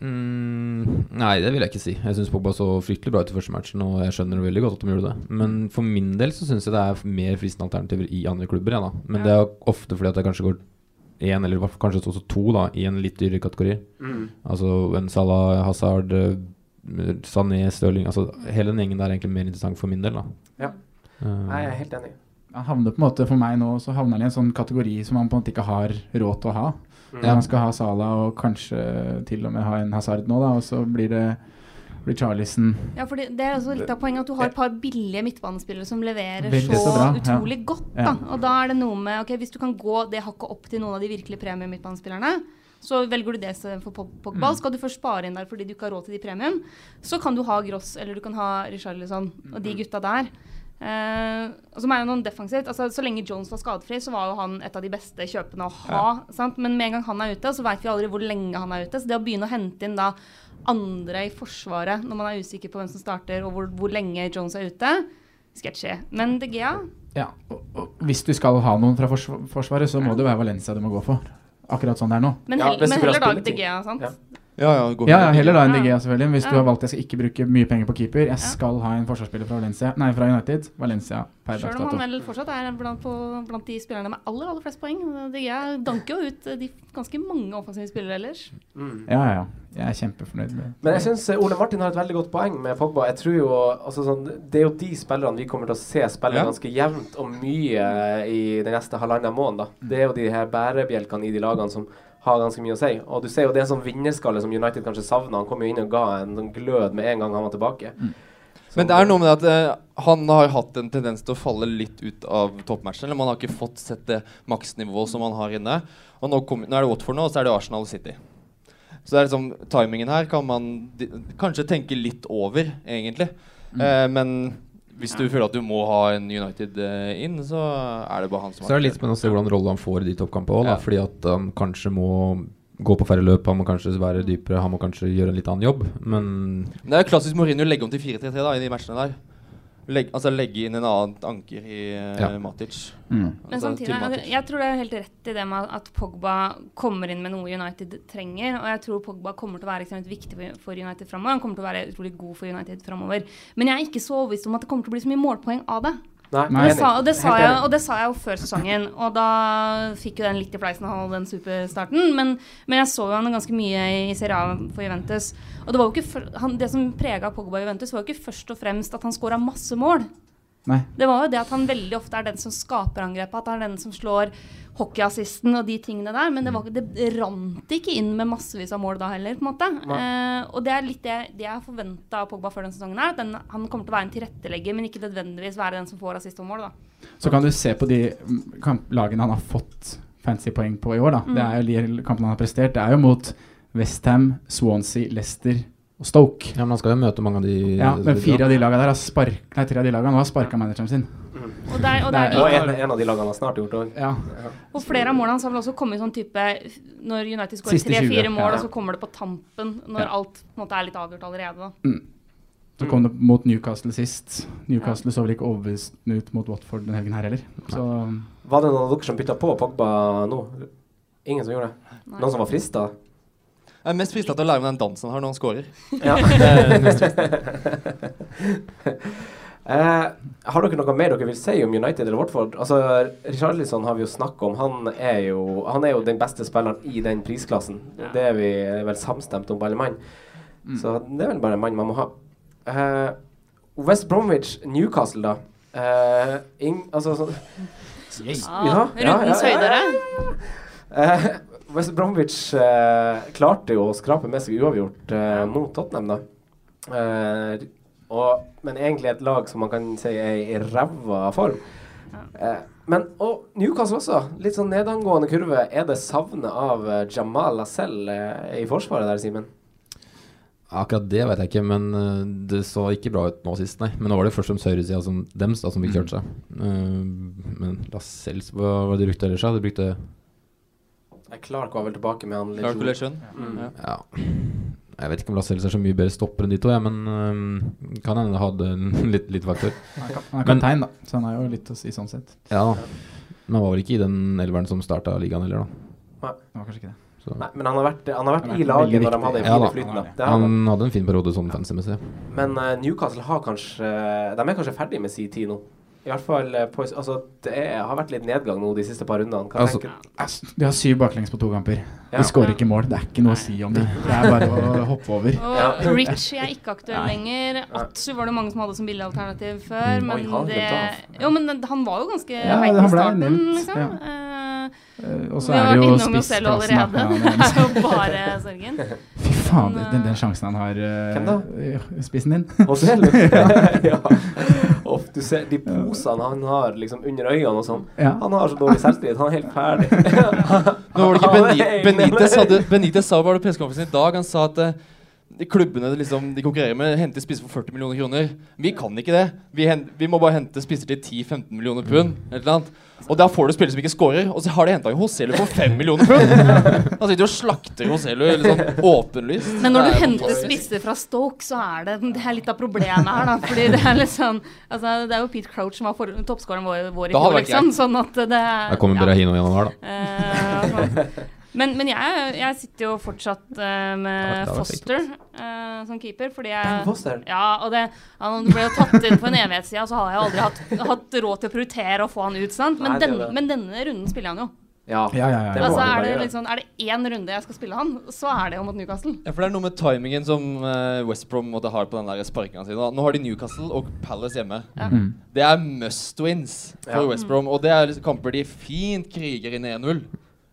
mm, Nei, det vil jeg ikke si. Jeg syns Pogba så fryktelig bra ut i første matchen, og jeg skjønner veldig godt at de gjorde det. Men for min del så syns jeg det er mer fristende alternativer i andre klubber. Ja, da. Men Ja. det er ofte fordi at jeg kanskje går én, eller kanskje også to, da, i en litt dyrere kategori. Mm. Altså en Salah, Hazard, eh, Sané, Stirling altså, Hele den gjengen der er egentlig mer interessant for min del. da Ja. Eh, Jeg er helt enig. Han havner på en måte for meg nå Så havner han i en sånn kategori som han på en måte ikke har råd til å ha. Mm. Ja. Han skal ha Salah og kanskje til og med ha en Hazard nå, da, og så blir det Richarlison Ja, for det er også litt av poenget at du har et par billige midtbanespillere som leverer Veldig så, bra, ja. utrolig godt. da. Og da er det noe med ok, Hvis du kan gå det hakket opp til noen av de virkelig premium-midtbanespillerne, så velger du det for Pogba. Mm. Skal du først spare inn der fordi du ikke har råd til de premium, så kan du ha Gross eller du kan ha Richarlison og Mm. de gutta der. Uh, som er jo noen defensivt. Altså, så lenge Jones var skadefri, så var jo han et av de beste kjøpene å ha. Sant? Men med en gang han er ute, så veit vi aldri hvor lenge han er ute. Så det å begynne å hente inn da andre i Forsvaret når man er usikker på hvem som starter, og hvor, hvor lenge Jones er ute, sketchy. Men De Gea Ja, og, og hvis du skal ha noen fra Forsvaret, så må det være Valencia du må gå for. Akkurat sånn det er nå. Men, Ja, hell, hvis men heller da. De Gea, sant? Ja. Ja, ja, Ja, ja, heller da enn DG, selvfølgelig. Hvis Ja. du har valgt jeg skal ikke bruke mye penger på keeper, jeg skal ha en forsvarsspiller fra Valencia Nei, fra United. Valencia per dags Sjøl om han vel fortsatt er blant, på, blant de spillerne med aller aller flest poeng. DG danker jo ut eh, de ganske mange offensive spillere ellers. Mm. Ja, ja. Jeg er kjempefornøyd med Men jeg syns Ole Martin har et veldig godt poeng med Pogba. Jeg tror jo, altså sånn, Det er jo de spillerne vi kommer til å se spille Ja. ganske jevnt og mye i den neste halvannen måneden. da. Det er jo de her bærebjelkene i de lagene som har ganske mye å si. Og du ser jo det er en sånn vinnerskalle som United kanskje savna. Han kom jo inn og ga en sånn glød med en gang han var tilbake. Men det er noe med det at uh, han har hatt en tendens til å falle litt ut av toppmatchen. Eller man har ikke fått sett det maksnivået som han har inne. Og nå, kom, nå er det Watford nå, og så er det Arsenal City. Så det er liksom, timingen her kan man di- kanskje tenke litt over, egentlig. Eh, men hvis du føler at du må ha en United eh, inn, så er det bare han som Så er det litt spennende å se hvordan rolle han får i de toppkampene òg, Ja. fordi at han kanskje må gå på færre løp, han må kanskje være dypere, han må kanskje gjøre en litt annen jobb, men det er jo klassisk Mourinho å legge om til 4-3-3 da, i de matchene der. Legg, altså legge inn en annen anker i eh, Ja. Matic. Mm. Men Altså, samtidig, altså, Matic. jeg tror det er helt rett i det med at Pogba kommer inn med noe United trenger. Og jeg tror Pogba kommer til å være ekstremt viktig for- for United framover. Han kommer til å være utrolig god for United framover. Men jeg er ikke så overbevist om at det kommer til å bli så mye målpoeng av det. Nei, det, sa, og, det sa jeg, og det sa jeg jo før sesongen, og da fikk jo den litt i fleisen av den superstarten. Men, men jeg så jo han ganske mye i Serie A for Juventus. Og det, var jo ikke før- han, det som prega Pogba i Juventus, var jo ikke først og fremst at han skåra masse mål. Nei. Det var jo det at han veldig ofte er den som skaper angrepet, at han er den som slår hockeyassisten og de tingene der. Men det, var, det rant ikke inn med massevis av mål da heller, på en måte. Eh, og det er litt det, det jeg forventa av Pogba før denne sesongen her. At den, han kommer til å være en tilrettelegger, men ikke nødvendigvis være den som får assist og mål, da. Så kan du se på de mm, lagene han har fått fancy poeng på i år. da. Mm. Det er jo de kampene han har prestert. Det er jo mot Westham, Swansea, Leicester og Stoke. Ja, men han skal jo møte mange av de Ja, men fire av de lagene der har spark, nei, tre av de lagene har sparka manageren sin. Og der- og der- Og en, en av de lagene har snart gjort òg. Ja. Og flere av målene hans har vel også kommet sånn type Når United skårer Siste 20, tre-fire mål, ja. og så kommer det på tampen når Ja. alt på en måte er litt avgjort allerede. da. Mm. Så kom det mot Newcastle sist. Newcastle så vel ikke overbevisende ut mot Watford den helgen her heller. Så Var det noen av dere som bytta på Pogba nå? Ingen som gjorde det? Noen som var frista? Jeg er mest frista til å lære meg den dansen han har når han scorer. Ja. (laughs) (laughs) Eh, har dere noe mer dere vil si om United eller Watford? Altså, Richarlison har vi jo snakka om. Han er jo, han er jo den beste spilleren i den prisklassen. Det er vi vel samstemt om, alle mann. Så det er vel bare en mann man må ha. Eh, West Bromwich, Newcastle, da. Eh, ing, altså sånn Ja, rundens høydere. West Bromwich eh, klarte jo å skrape med seg uavgjort eh, mot Tottenham, da. Eh, og, men egentlig et lag som man kan si er i ræva form. Eh, men og Newcastle også. Litt sånn nedangående kurve. Er det savnet av eh, Jamal Lascelles eh, i forsvaret der, Simen? Akkurat det vet jeg ikke, men det så ikke bra ut nå sist, nei. Men nå var det først og fremst høyresida som dems da, som fikk kjørt seg. Eh, men Lascelles, hva var det du brukte ellers? da? Du brukte Clark var vel tilbake med han Clark og Mm. Ja. Jeg vet ikke om Lascelles er så mye bedre stopper enn de to, ja, men um, kan hende det hadde en (laughs) litt, litt faktor. han er er kaptein, da. Så han er jo litt å si sånn sett. Ja, men han var vel ikke i den elveren som starta ligaen heller, da. Nei. Det var kanskje ikke det. Så. Nei, men han har vært, han har vært Han har i laget når de hadde Ja fine flyten. da. Han. Han hadde en fin periode sånn fancy-messig. Men uh, Newcastle har kanskje De er kanskje ferdig med sin tid nå. I hvert fall eh, på, Altså, det er, har vært litt nedgang nå de siste par rundene. Hva Altså- tenker De har syv baklengs på to kamper. Ja. De skårer ikke mål. Det er ikke noe å si om det. Det er bare å (laughs) hoppe over. Og Rich er ikke aktuell Nei. lenger. Atsu var det mange som hadde som billigalternativ før. Mm. Men, Oi, han det, jo, men han var jo ganske Ja, heit i starten, nevnt, liksom. ja. Eh, Eh, og så er det jo oss selv spissplassen. allerede. Ja, (laughs) Det er jo bare sorgen. (laughs) Fy faen, den, den sjansen han har uh, Hvem da? i Spissen din. Hoselu? ja. Du ser de posene han har liksom under øynene og sånn. Ja. Han har så dårlig selvtillit. Han er helt ferdig. (laughs) Nå var det ikke Benitez, hadde, Benitez sa bare på pressekonferansen i dag Han sa at eh, de klubbene liksom, de konkurrerer med, henter spisser for 40 millioner kroner. Vi kan ikke det. Vi, hen, vi må bare hente spisser til 10-15 millioner pund. Et eller annet. Og da får du spillere som ikke scorer. Og så har de henta Hoselu for 5 millioner pund! Han sitter og slakter Hoselu liksom åpenlyst. Men når du er henter spisser fra Stoke, så er det, det er litt av problemet her, da. Fordi det er litt sånn Altså, det er jo Pete Crouch som var toppskåreren vår, vår i fjor, liksom. Sånn at det er Der kommer Berahino ja. gjennom her, da. Eh, sånn. Men, men jeg, jeg sitter jo fortsatt uh, med Foster uh, som keeper, fordi jeg Ja, og det, han ble jo tatt inn for en evighetssida, så har jeg aldri hatt, hatt råd til å prioritere å få han ut, sant. Men, Nei, den, det. men denne runden spiller han jo. Ja, Ja, ja, ja. Altså, er, det liksom, er det én runde jeg skal spille han, så er det jo mot Newcastle. Ja, for Det er noe med timingen som uh, West Brom måtte ha på den der sparkinga si. Nå har de Newcastle og Palace hjemme. Mm. Det er must wins for Ja. West Brom. Og det er liksom kamper de fint kriger inn 1-0.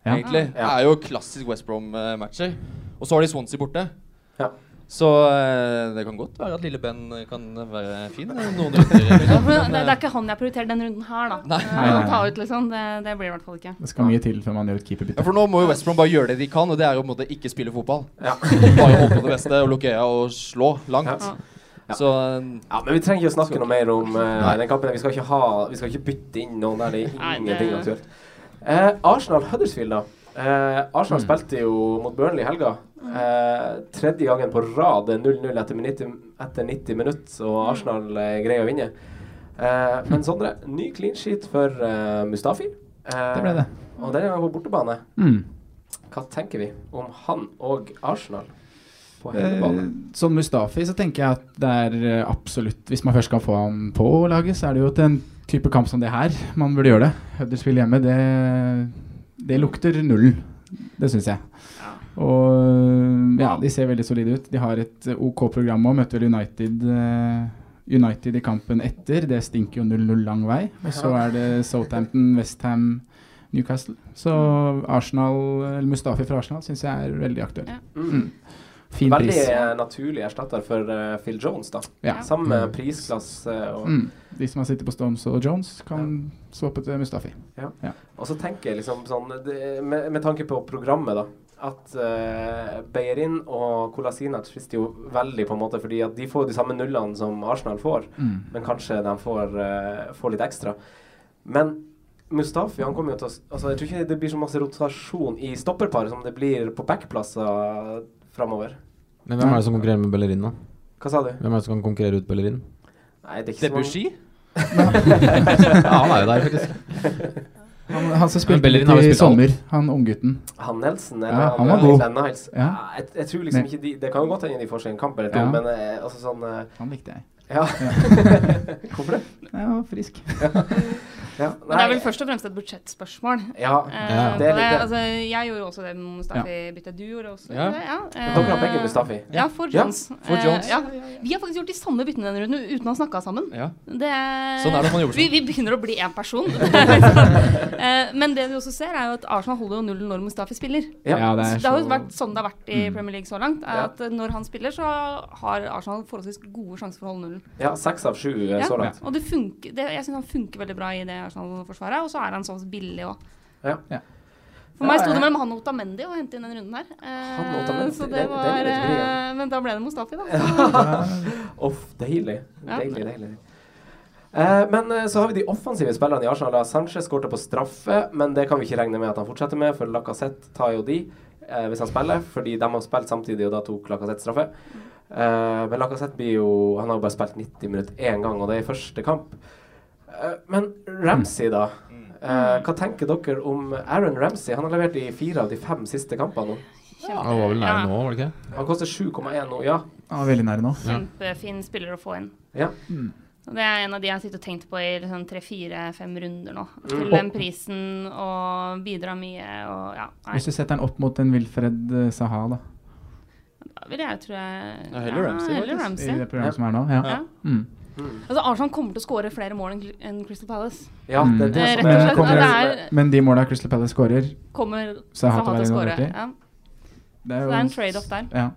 Ja. Egentlig. Det er jo klassisk West Brom-matcher. Og så har de Swansea borte. Ja. Så eh, det kan godt være at lille Ben kan være fin eh, noen runder. (laughs) Ja, det, Men, det eh, er ikke han jeg prioriterer den runden her, da. Nei. Nei, nei, ut, liksom. Det, det blir i hvert fall ikke. Det skal mye til før man gjør et ja, for nå må jo West Brom bare gjøre det de kan, og det er jo på en måte ikke spille fotball. Ja. (laughs) Bare håpe på det beste og lukke øya og slå langt. Ja. Ja. Så Ja, men vi trenger ikke å snakke noe mer om uh, den kampen. Vi skal ikke ha Vi skal ikke bytte inn noen der. Det er ingenting aktuelt. Eh, Arsenal-Huddersfield, da. Eh, Arsenal spilte jo mot Burnley i helga. Eh, tredje gangen på rad er 0-0 etter, 90 etter 90 minutter, og Arsenal eh, greier å vinne. Eh, men Sondre, ny clean sheet for eh, Mustafi. Eh, Det ble det. Og denne gangen på bortebane. Mm. Hva tenker vi om han og Arsenal? På Eh, som Mustafi så tenker jeg at det er eh, absolutt Hvis man først skal få ham på laget, så er det jo til en type kamp som det her man burde gjøre det. Huddersfield hjemme, det, det lukter null. Det syns jeg. Og ja, de ser veldig solide ut. De har et eh, OK program òg. Møter vel United eh, United i kampen etter. Det stinker jo 0-0 lang vei. Og så er det Southampton, Westham, Newcastle. Så Arsenal, eller Mustafi fra Arsenal syns jeg er veldig aktuell. Mm. Fin Veldig pris. eh, naturlig erstatter for uh, Phil Jones, da. Ja. Samme Mm. prisklasse. Og, Mm. De som har sittet på Stones og Jones, kan swappe til Mustafi. Ja. Ja. Og så tenker jeg liksom sånn det, med, med tanke på programmet, da. At uh, Beirin og Kolasinac frister jo veldig, på en måte, fordi at de får de samme nullene som Arsenal får. Mm. Men kanskje de får, uh, får litt ekstra. Men Mustafi han kommer jo til å altså, Jeg tror ikke det blir så masse rotasjon i stopperparet som det blir på backplasser framover. Men hvem er det som konkurrerer med Bellerin, da? Hva sa du? Hvem er det som kan konkurrere ut Bellerin? Nei, det er ikke Debussy? (laughs) ja, han er jo der, faktisk. (laughs) Han, han som spilte i spilt alt. sommer, han unggutten. Han Nelson, eller Ja, han var god. Ja. Ja, jeg, jeg tror liksom ikke de Det kan jo godt hende de får seg en kamp eller to, Ja. men eh, altså sånn eh, Han likte jeg. Ja. (laughs) Hvorfor det? Jeg var frisk. Ja. Men det er vel først og fremst et budsjettspørsmål. Ja, Eh, ja. det er altså, jeg gjorde jo også det med Mustafi bytte, Du gjorde også Ja. det? Ja. Dere har begge Mustafi? Ja, for Ja, Jones. for Jones. Eh, ja. Vi har faktisk gjort de samme byttene denne runden uten å ha snakka sammen. Ja. Det, Sånn er det man jobber vi, vi begynner å bli én person. (laughs) Eh, Men det vi også ser, er jo at Arsenal holder jo nullen når Mustafi spiller. Ja. Ja, det er Så det har jo vært sånn det har vært i Mm. Premier League så langt. Er Ja. at Når han spiller, så har Arsenal forholdsvis gode sjanser for å holde nullen. Ja, seks av sju eh, Ja, så langt. Og det funker, det, jeg syns han funker veldig bra i det Arsenal-forsvaret, og så er han sånn billig òg. Ja. For meg Ja, sto det mellom han og Otamendi å hente inn den runden her. Eh, Han Otamendi, så det- det det var, litt vrien. eh, men da ble det Mustafi, da. (laughs) Uff, deilig. Ja. Deilig, deilig. Eh, men eh, så har vi de offensive spillerne i Arsenal. Sanchez skårte på straffe, men det kan vi ikke regne med at han fortsetter med, for Lacassette tar jo de eh, hvis han spiller, fordi de har spilt samtidig, og da tok Lacassette straffe. Eh, men Lacassette blir jo Han har jo bare spilt 90 minutter én gang, og det er i første kamp. Eh, men Ramsey, da. Eh, hva tenker dere om Aaron Ramsey? Han har levert i fire av de fem siste kampene nå. Han var vel nære nå, var det ikke? Han koster 7,1 nå, ja. Han var veldig nære nå. Kjempefin spiller å få inn. Ja. Mm. Det er en av de jeg har sittet og tenkt på i liksom tre-fire-fem runder nå. Til Mm. den prisen og bidra mye og ja. Nei. Hvis du setter den opp mot en Wilfred eh, Saha, da. Da vil jeg, tror jeg Ja, heller Ramsey, heller. Ramsey. I det programmet som er nå. Ja. Ja. Mm. Altså Arsenal kommer til å skåre flere mål enn Crystal Palace. Ja, det er det Eh, som Men, kommer, det er, men de måla Crystal Palace skårer kommer Saha Saha til å skåre. Ja. Det Så det er en trade-off der. Ja.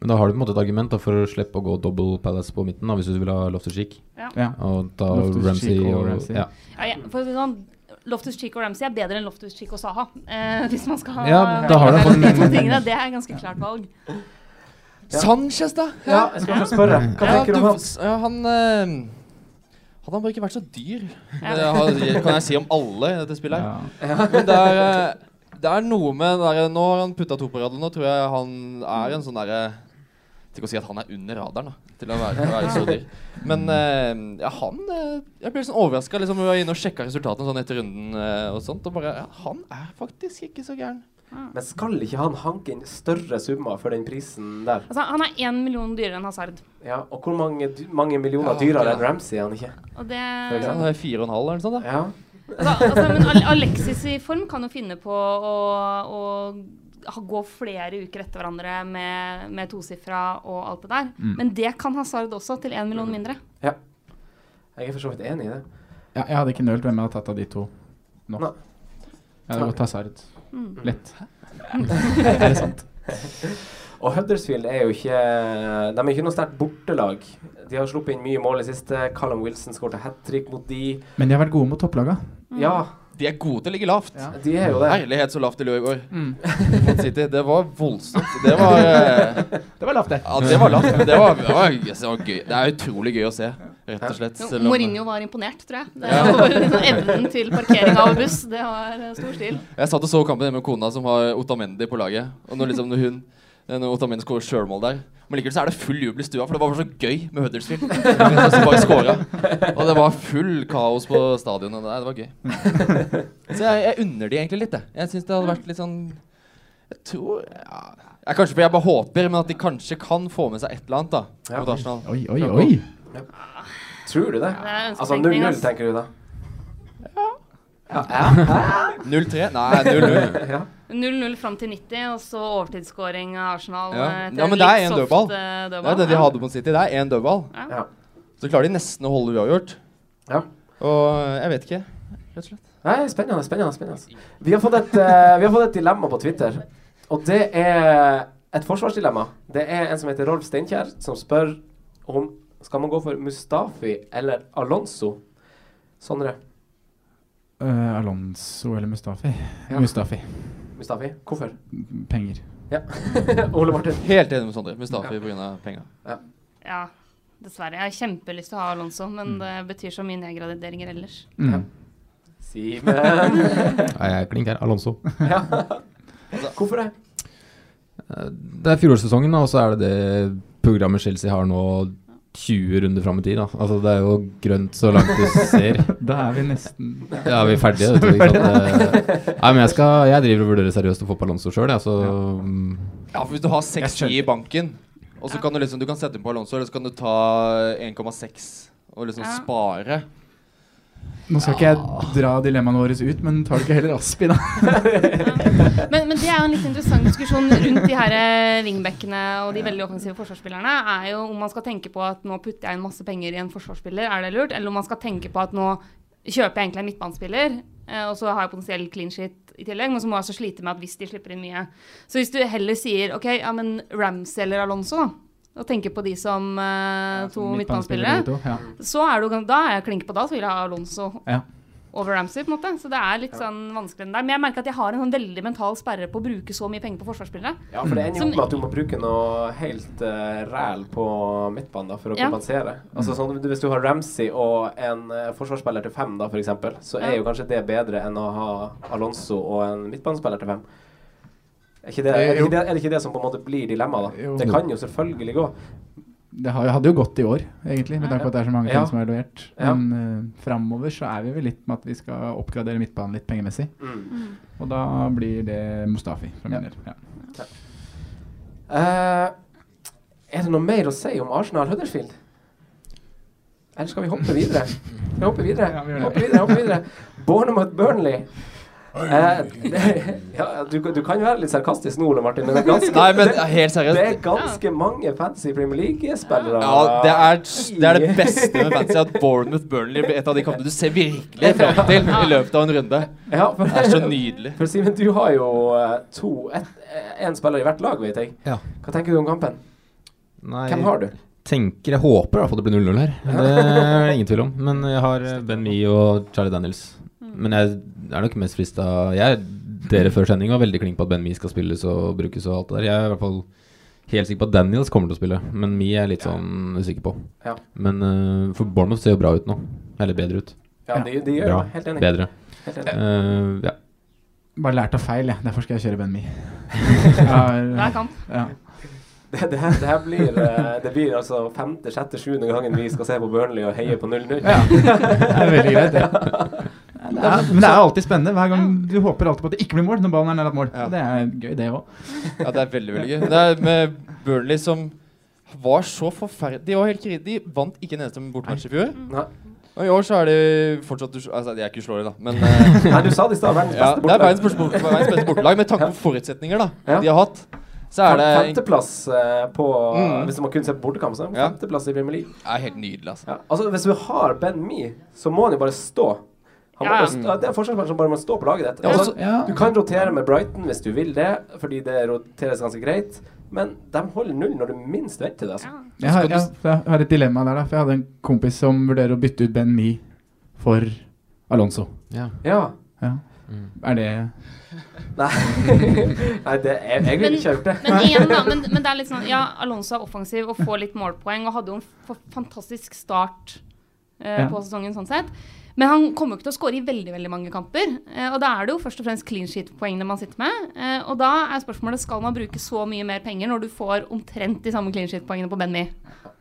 Men da har du på en måte et argument da, for å slippe å gå double palace på midten, da, hvis du vil ha Loftus-Cheek. Ja. Ja. Og da Loftus-Cheek Ramsey og og, Ramsey. Ja. Ja, ja, for å si sånn Loftus-Cheek og Ramsey er bedre enn Loftus-Cheek og Saha. Eh, (laughs) hvis man skal ha Ja, da har (laughs) de tingene. Det er et ganske klart valg. Sanchez, da? Ja, jeg skal spørre. Hva Ja, tenker du om han? Ja, han eh, hadde han bare ikke vært så dyr. Ja. Det har, kan jeg si om alle i dette spillet. her. Ja. Men det er, eh, det er noe med den der, Nå har han putta to på rad, nå tror jeg han er en sånn derre Til ikke å si at han er under radaren, da, til å være, til å være så dyr. Men eh, ja, han eh, Jeg ble sånn overraska. Liksom, vi var inne og sjekka resultatene sånn etter runden eh, og sånt, og bare ja, Han er faktisk ikke så gæren. Men skal ikke han hanke inn større summer for den prisen der? Altså, han er én million dyrere enn Hazard. Ja, Og hvor mange, mange millioner Ja, dyrere ja. enn Ramsey er han ikke? Og det han er fire og en halv eller noe sånt. da Ja. altså, altså, men Alexis i form kan jo finne på å, å gå flere uker etter hverandre med, med tosifra og alt det der. Mm. Men det kan Hazard også, til én million mindre. ja. Jeg er for så vidt enig i det. ja, jeg hadde ikke nølt hvem jeg hadde tatt av de to nå. Nei. Jeg hadde gått Hazard. Mm. Lett. (laughs) er det sant? Og Huddersfield er jo ikke De er ikke noe sterkt bortelag. De har sluppet inn mye mål i siste. Callum Wilson skåret hat trick mot de. Men de har vært gode mot topplaga. Ja, De er gode til å ligge lavt. Ja. de er jo det. Herlighet så lavt de lå i går Mm. mot City. Det var voldsomt. Det var eh, (laughs) Det var lavt, det. Ja, det var lavt. Det var, det var, det var gøy. Det er utrolig gøy å se, rett og slett. Selv om- Mourinho var imponert, tror jeg. Det var liksom Evnen til parkering av buss, det var eh, stor stil. Jeg satt og så kampen hjemme med kona som har Otamendi på laget. Og når, liksom, når hun når Otamendi skårer sjølmål der Men likevel så er det full jubel i stua, for det var så gøy med Huddersfield. (laughs) Som bare scoret. Og det var full kaos på stadionet. Nei, det var gøy. Så jeg, jeg unner de egentlig litt, jeg. Jeg syns det hadde vært litt sånn Jeg tror ja. jeg, Kanskje fordi jeg bare håper, men at de kanskje kan få med seg et eller annet da Ja. Oi, Oi, oi, oi. Tror du det? Det Altså 0-0, ass. tenker du da? Ja 0-3? Nei, 0-0. (laughs) Ja. 0-0 fram til 90, og så overtidsskåring av Arsenal. Ja. eh, ja, men det er én dødball. dødball. eh, Det er det de hadde mot City. Det er én dødball. Ja. Ja. Så klarer de nesten å holde uavgjort. Ja. Og jeg vet ikke, rett og slett. Nei, spennende, spennende. spennende. Vi har fått et, uh, vi har fått et dilemma på Twitter, og det er et forsvarsdilemma. Det er en som heter Rolf Steinkjer, som spør om skal man gå for Mustafi eller Alonso. Sondre? Uh, Alonso eller Mustafi? Ja. Mustafi. Mustafi? Hvorfor? Penger. Ja. (laughs) Ole Martin? Helt enig med Sondre. Mustafi på grunn av penga. Ja. Ja, dessverre. Jeg har kjempelyst til å ha Alonso, Mm. men det betyr så mye nedgraderinger ellers. Mm. Simen? (laughs) Nei, jeg er klink her. Alonso. (laughs) ja. Hvorfor det? Eh, Det er fjorårssesongen, og så er det det programmet Chelsea har nå 20 runder fram i tid. Da. Altså, det er jo grønt så langt du ser. (laughs) Da er vi nesten Ja, vi er ferdige. Vet du, ikke sant? (laughs) Eh, Nei, men jeg, skal, jeg driver og vurderer seriøst å få på Alonso sjøl, jeg, mm, Ja, for hvis du har 6-10 i banken, og så kan du liksom Du kan sette inn på Alonso, eller så kan du ta 1,6 og liksom Ja. spare. Nå skal ikke jeg dra dilemmaene våre ut, men tar du ikke heller Aspi, da? (laughs) Men, men det er jo en litt interessant diskusjon rundt de her eh, wingbackene og de veldig offensive forsvarsspillerne. Er jo om man skal tenke på at nå putter jeg inn masse penger i en forsvarsspiller, er det lurt? Eller om man skal tenke på at nå kjøper jeg egentlig en midtbanespiller, eh, og så har jeg potensiell clean shit i tillegg, men så må jeg også slite med at hvis de slipper inn mye. Så hvis du heller sier OK, ja, men Ramsey eller Alonso, da. Og tenker på de som uh, to midtbanespillere. ja. Så er du, da er jeg klink på da, så vil jeg ha Alonso Ja. over Ramsey, på en måte. Så det er litt sånn vanskelig enn der. Men jeg merker at jeg har en sånn veldig mental sperre på å bruke så mye penger på forsvarsspillere. Ja, for det ender jo med at du må bruke noe helt uh, ræl på midtbanen da, for å Ja. kompensere. Altså sånn, Hvis du har Ramsey og en uh, forsvarsspiller til fem, da, f.eks., så er Ja. jo kanskje det bedre enn å ha Alonso og en midtbanespiller til fem. Er, ikke det, er, ikke det, er det ikke det som på en måte blir dilemmaet, da? Jo. Det kan jo selvfølgelig gå. Det hadde jo gått i år, egentlig, med tanke på at det er så mange Ja. ting som er levert. Ja. Men uh, framover så er vi vel litt med at vi skal oppgradere midtbanen litt pengemessig. Mm. Og da blir det Mustafi min del. Ja. Uh, er det noe mer å si om Arsenal Huddersfield? Eller skal vi hoppe videre? Skal vi hoppe videre? Ja, vi hoppe videre, hoppe videre. Bournemouth Burnley. Eh, (laughs) det, ja, du, du kan være litt sarkastisk nå, Ole Martin, men det er ganske, Nei, men det, helt det er ganske mange fancy Premier League-spillere. Ja, det er, det er det beste med fancy, at Bournemouth Burnley blir et av de kampene du ser virkelig fram til (laughs) i løpet av en runde. Ja, for, Det er så nydelig. (laughs) For Simen, du har jo eh, to Én spiller i hvert lag, vet jeg. Ja. Hva tenker du om kampen? Nei, Hvem har du? tenker, Jeg håper i hvert fall det blir 0-0 her. Det er ingen tvil om. Men jeg har eh, Ben Mee og Charlie Daniels. Men jeg er nok mest frista Jeg Dere før sending var veldig klink på at Ben Mi skal spilles og brukes og alt det der. Jeg er i hvert fall helt sikker på at Daniels kommer til å spille, men Mi er jeg litt sånn usikker på. Ja. Men uh, for Bournemouth ser jo bra ut nå. Eller bedre ut. Ja, de, de gjør Bra. det. Helt enig. Bedre. Helt enig. Uh, ja. Bare lært av feil, jeg. Derfor skal jeg kjøre Ben Mi (laughs) Jeg har- Ja. Det, det, her, det her blir eh, Det blir altså femte, sjette, sjuende gangen vi skal se på Burnley og heie på 0-0. Ja. Det er veldig greit, det. (laughs) Det er, men det er alltid spennende. Hver gang Du håper alltid på at det ikke blir mål når ballen er nær et mål. Ja. Det er gøy, det òg. Ja, det er veldig, veldig gøy. Det er med Burnley som var så forferdelig De var helt kri- De vant ikke en eneste bortematch i fjor. Nei. Og i år så er de fortsatt Altså, de er ikke uslåelige, da, men uh, (laughs) Nei, du sa det i stad. Verdens ja, Det er verdens bortelag. beste, beste bortelag. Med tanke på forutsetninger da Ja. de har hatt, så er det Femteplass eh, på Mm. Hvis man kunne se på bortekamp, så er det femteplass i Premier League. er helt nydelig, altså. Ja. Altså, hvis du har Ben Me, så må han jo bare stå. Han Ja, Også, det er forsvarsspiller som bare må stå på laget ditt. Ja, Altså, også- Ja. Du kan rotere med Brighton hvis du vil det, fordi det roteres ganske greit. Men de holder null når du minst venter det. Altså. Ja. Jeg har, jeg, jeg har et dilemma der, da. For jeg hadde en kompis som vurderer å bytte ut Ben Mi for Alonso. ja. Ja. Ja. Mm. Er det (laughs) Nei, Nei det, er, jeg ville ikke gjort det. Men igjen da, men, men det er litt sånn Ja, Alonso er offensiv og får litt målpoeng og hadde jo en fantastisk start uh, Ja. på sesongen sånn sett. Men han kommer jo ikke til å skåre i veldig veldig mange kamper. Eh, og da er det jo først og fremst clean sheet-poengene man sitter med. Eh, og da er spørsmålet skal man bruke så mye mer penger når du får omtrent de samme clean sheet-poengene på Benmi.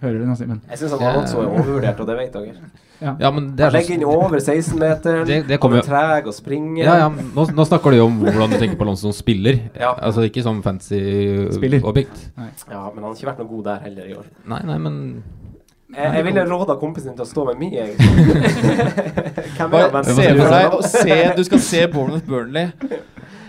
Hører du nå, Simen? Jeg syns han var så overvurdert, og det vet dere. Ja. Ja, men det er Han legger inn over 16-meteren, Det- det han kommer er treg og springer. Ja, ja, nå, nå snakker du jo om hvordan du tenker på Alonso som spiller. Ja. Altså ikke som fancy Spiller. objekt. Ja, men han har ikke vært noe god der heller i år. Nei, nei, men Jeg, jeg ville råda kompisen din til å stå med meg, egentlig. (laughs) Hvem er Bare se for deg se, Du skal se Bournemouth Burnley.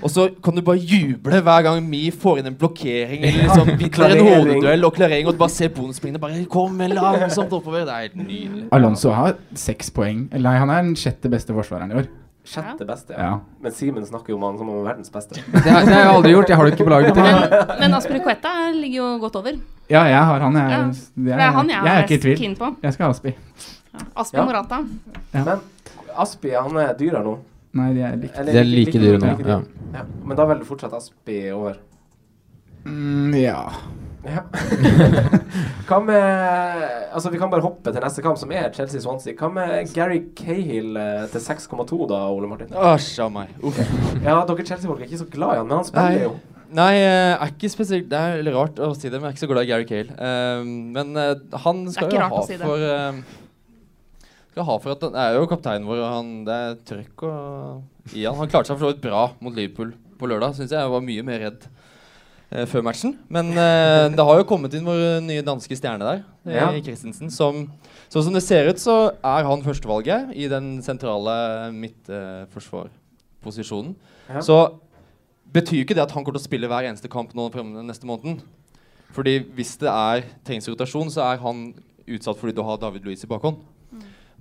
Og så kan du bare juble hver gang Mi får inn en blokkering eller liksom vinner en hodeduell og klarering, og du bare ser bonusspringene bare komme langsomt oppover. Det er helt nydelig. Alonso har seks poeng. Eller nei, han er den sjette beste forsvareren i år. Sjette beste, Ja. ja. Men Simen snakker jo om han som om er verdens beste. (laughs) det har, det har jeg aldri gjort. Jeg har det ikke på laget. (laughs) Men, men Aspilicueta ligger jo godt over. Ja, jeg har han. Jeg, Ja. jeg, Det er han jeg jeg er ikke i tvil. keen på. Jeg skal ha Aspi. Aspi Ja. Morata. Ja. Men Aspi, han er dyrere nå. Nei, de er like. Eller De er like dyre nå, like ja. ja. Men da velger du fortsatt Aspi over? Mm, ja. Ja. (laughs) Hva med Altså, vi kan bare hoppe til neste kamp, som er Chelsea-Swansea. Hva med Gary Cahill eh, til 6,2 da, Ole Martin? Æsj a meg. Uff. Ja, dere Chelsea-folk er ikke så glad i han, men han spiller Nei. jo. Nei, jeg er ikke spesielt Det er litt rart å si det, men jeg er ikke så glad i Gary Cale. Um, men uh, han skal jo ha si for um, Skal ha for at han er jo kapteinen vår, og han, det er trøkk og i han. Han klarte seg for så vidt bra mot Liverpool på lørdag. Syns jeg jeg var mye mer redd eh, før matchen. Men eh, det har jo kommet inn vår nye danske stjerne der, eh, Ja. Christensen. Som, sånn som det ser ut, så er han førstevalget i den sentrale midtforsvarposisjonen. Ja. Så betyr ikke det at han kommer til å spille hver eneste kamp nå neste måneden. Fordi hvis det er trengs rotasjon, så er han utsatt fordi du har David Luiz i bakhånd.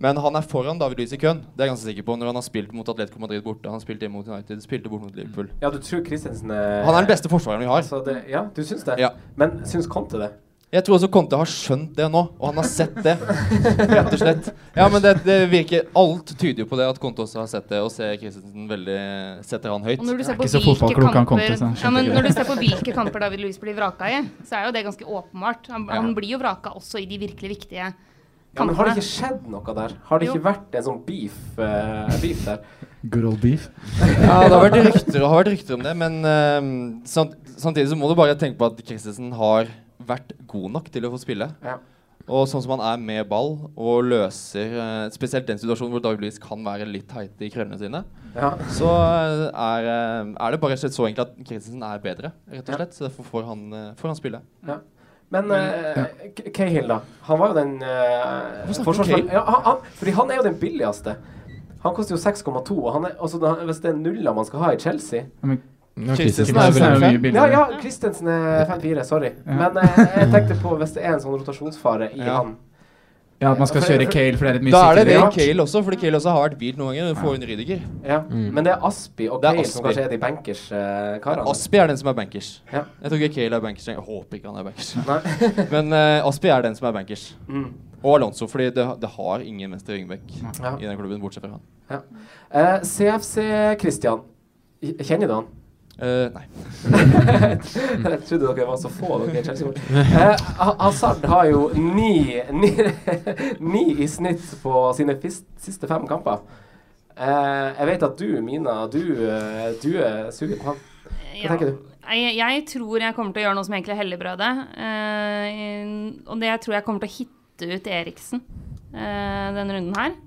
Men han er foran David Luiz i køen. Det er jeg ganske sikker på når han har spilt mot Atletico Madrid borte. Han spilte hjemme mot United, spilte bort mot Liverpool. Ja, du tror Christensen er Han er den beste forsvareren vi har. Altså det, ja, du syns det? Ja. Men syns Conte det? Jeg tror også Conte har skjønt det nå, og han har sett det. Rett og slett. Ja, men det, det virker Alt tyder jo på det at Conte også har sett det, og ser Christensen veldig Setter han høyt. Og når du ser på hvilke kamper Conte, ja, men Når du ser på hvilke kamper David Louis blir vraka i, så er jo det ganske åpenbart. Han, Ja. han blir jo vraka også i de virkelig viktige Ja, men Har det ikke skjedd noe der? Har det Jo. ikke vært en sånn beef, uh, beef der? (laughs) Good old beef. (laughs) Ja, det har vært rykter, har vært rykter om det, men uh, samt, samtidig så må du bare tenke på at Christensen har vært god nok til å få spille. Ja. Og sånn som han er med ball og løser uh, spesielt den situasjonen hvor David Luiz kan være litt teite i krøllene sine, Ja. så eh, er, er det bare slett så enkelt at Christensen er bedre, rett og Ja. slett. Så derfor får han, får han spille. Men uh, Cahill, da. Han var jo den uh, Hvorfor snakker du forsvarsmann- Cahill? ja, han, han, Fordi han er jo den billigste. Han koster jo 6,2. og er- altså, Hvis det er nuller man skal ha i Chelsea Ja, men Ja, Christensen er vel mye Ja, billigere. ja, Christensen er 5-4, sorry. Ja. Men uh, jeg tenkte på hvis det er en sånn rotasjonsfare i Ja. han. Ja, at man skal kjøre Kale for det er et mye Da er det det i Cale også, fordi Kale også har vært hvilt noen ganger. Du får en Rydiger. Ja. Mm. Men det er Aspi og Kale som kanskje er de bankers uh. Aspi er den som er bankers. Ja. Jeg tror ikke Kale er bankers. Jeg håper ikke han er bankers. (laughs) Men uh, Aspi er den som er bankers. Mm. Og Alonso, fordi det, det har ingen venstre Yngbekk Ja. i den klubben, bortsett fra han. Eh, CFC Christian. Kjenner du han? Eh, nei. (laughs) jeg trodde dere var så få dere Chelsea-folk. Eh, Hazard har jo ni, ni, (laughs) ni i snitt på sine fist, siste fem kamper. Uh, jeg vet at du, Mina, du, du er sugen på ham. Hva Ja. tenker du? Jeg, jeg tror jeg kommer til å gjøre noe som egentlig er helligbrødet. Eh, og det jeg tror jeg kommer til å hitte ut Eriksen eh, denne runden her.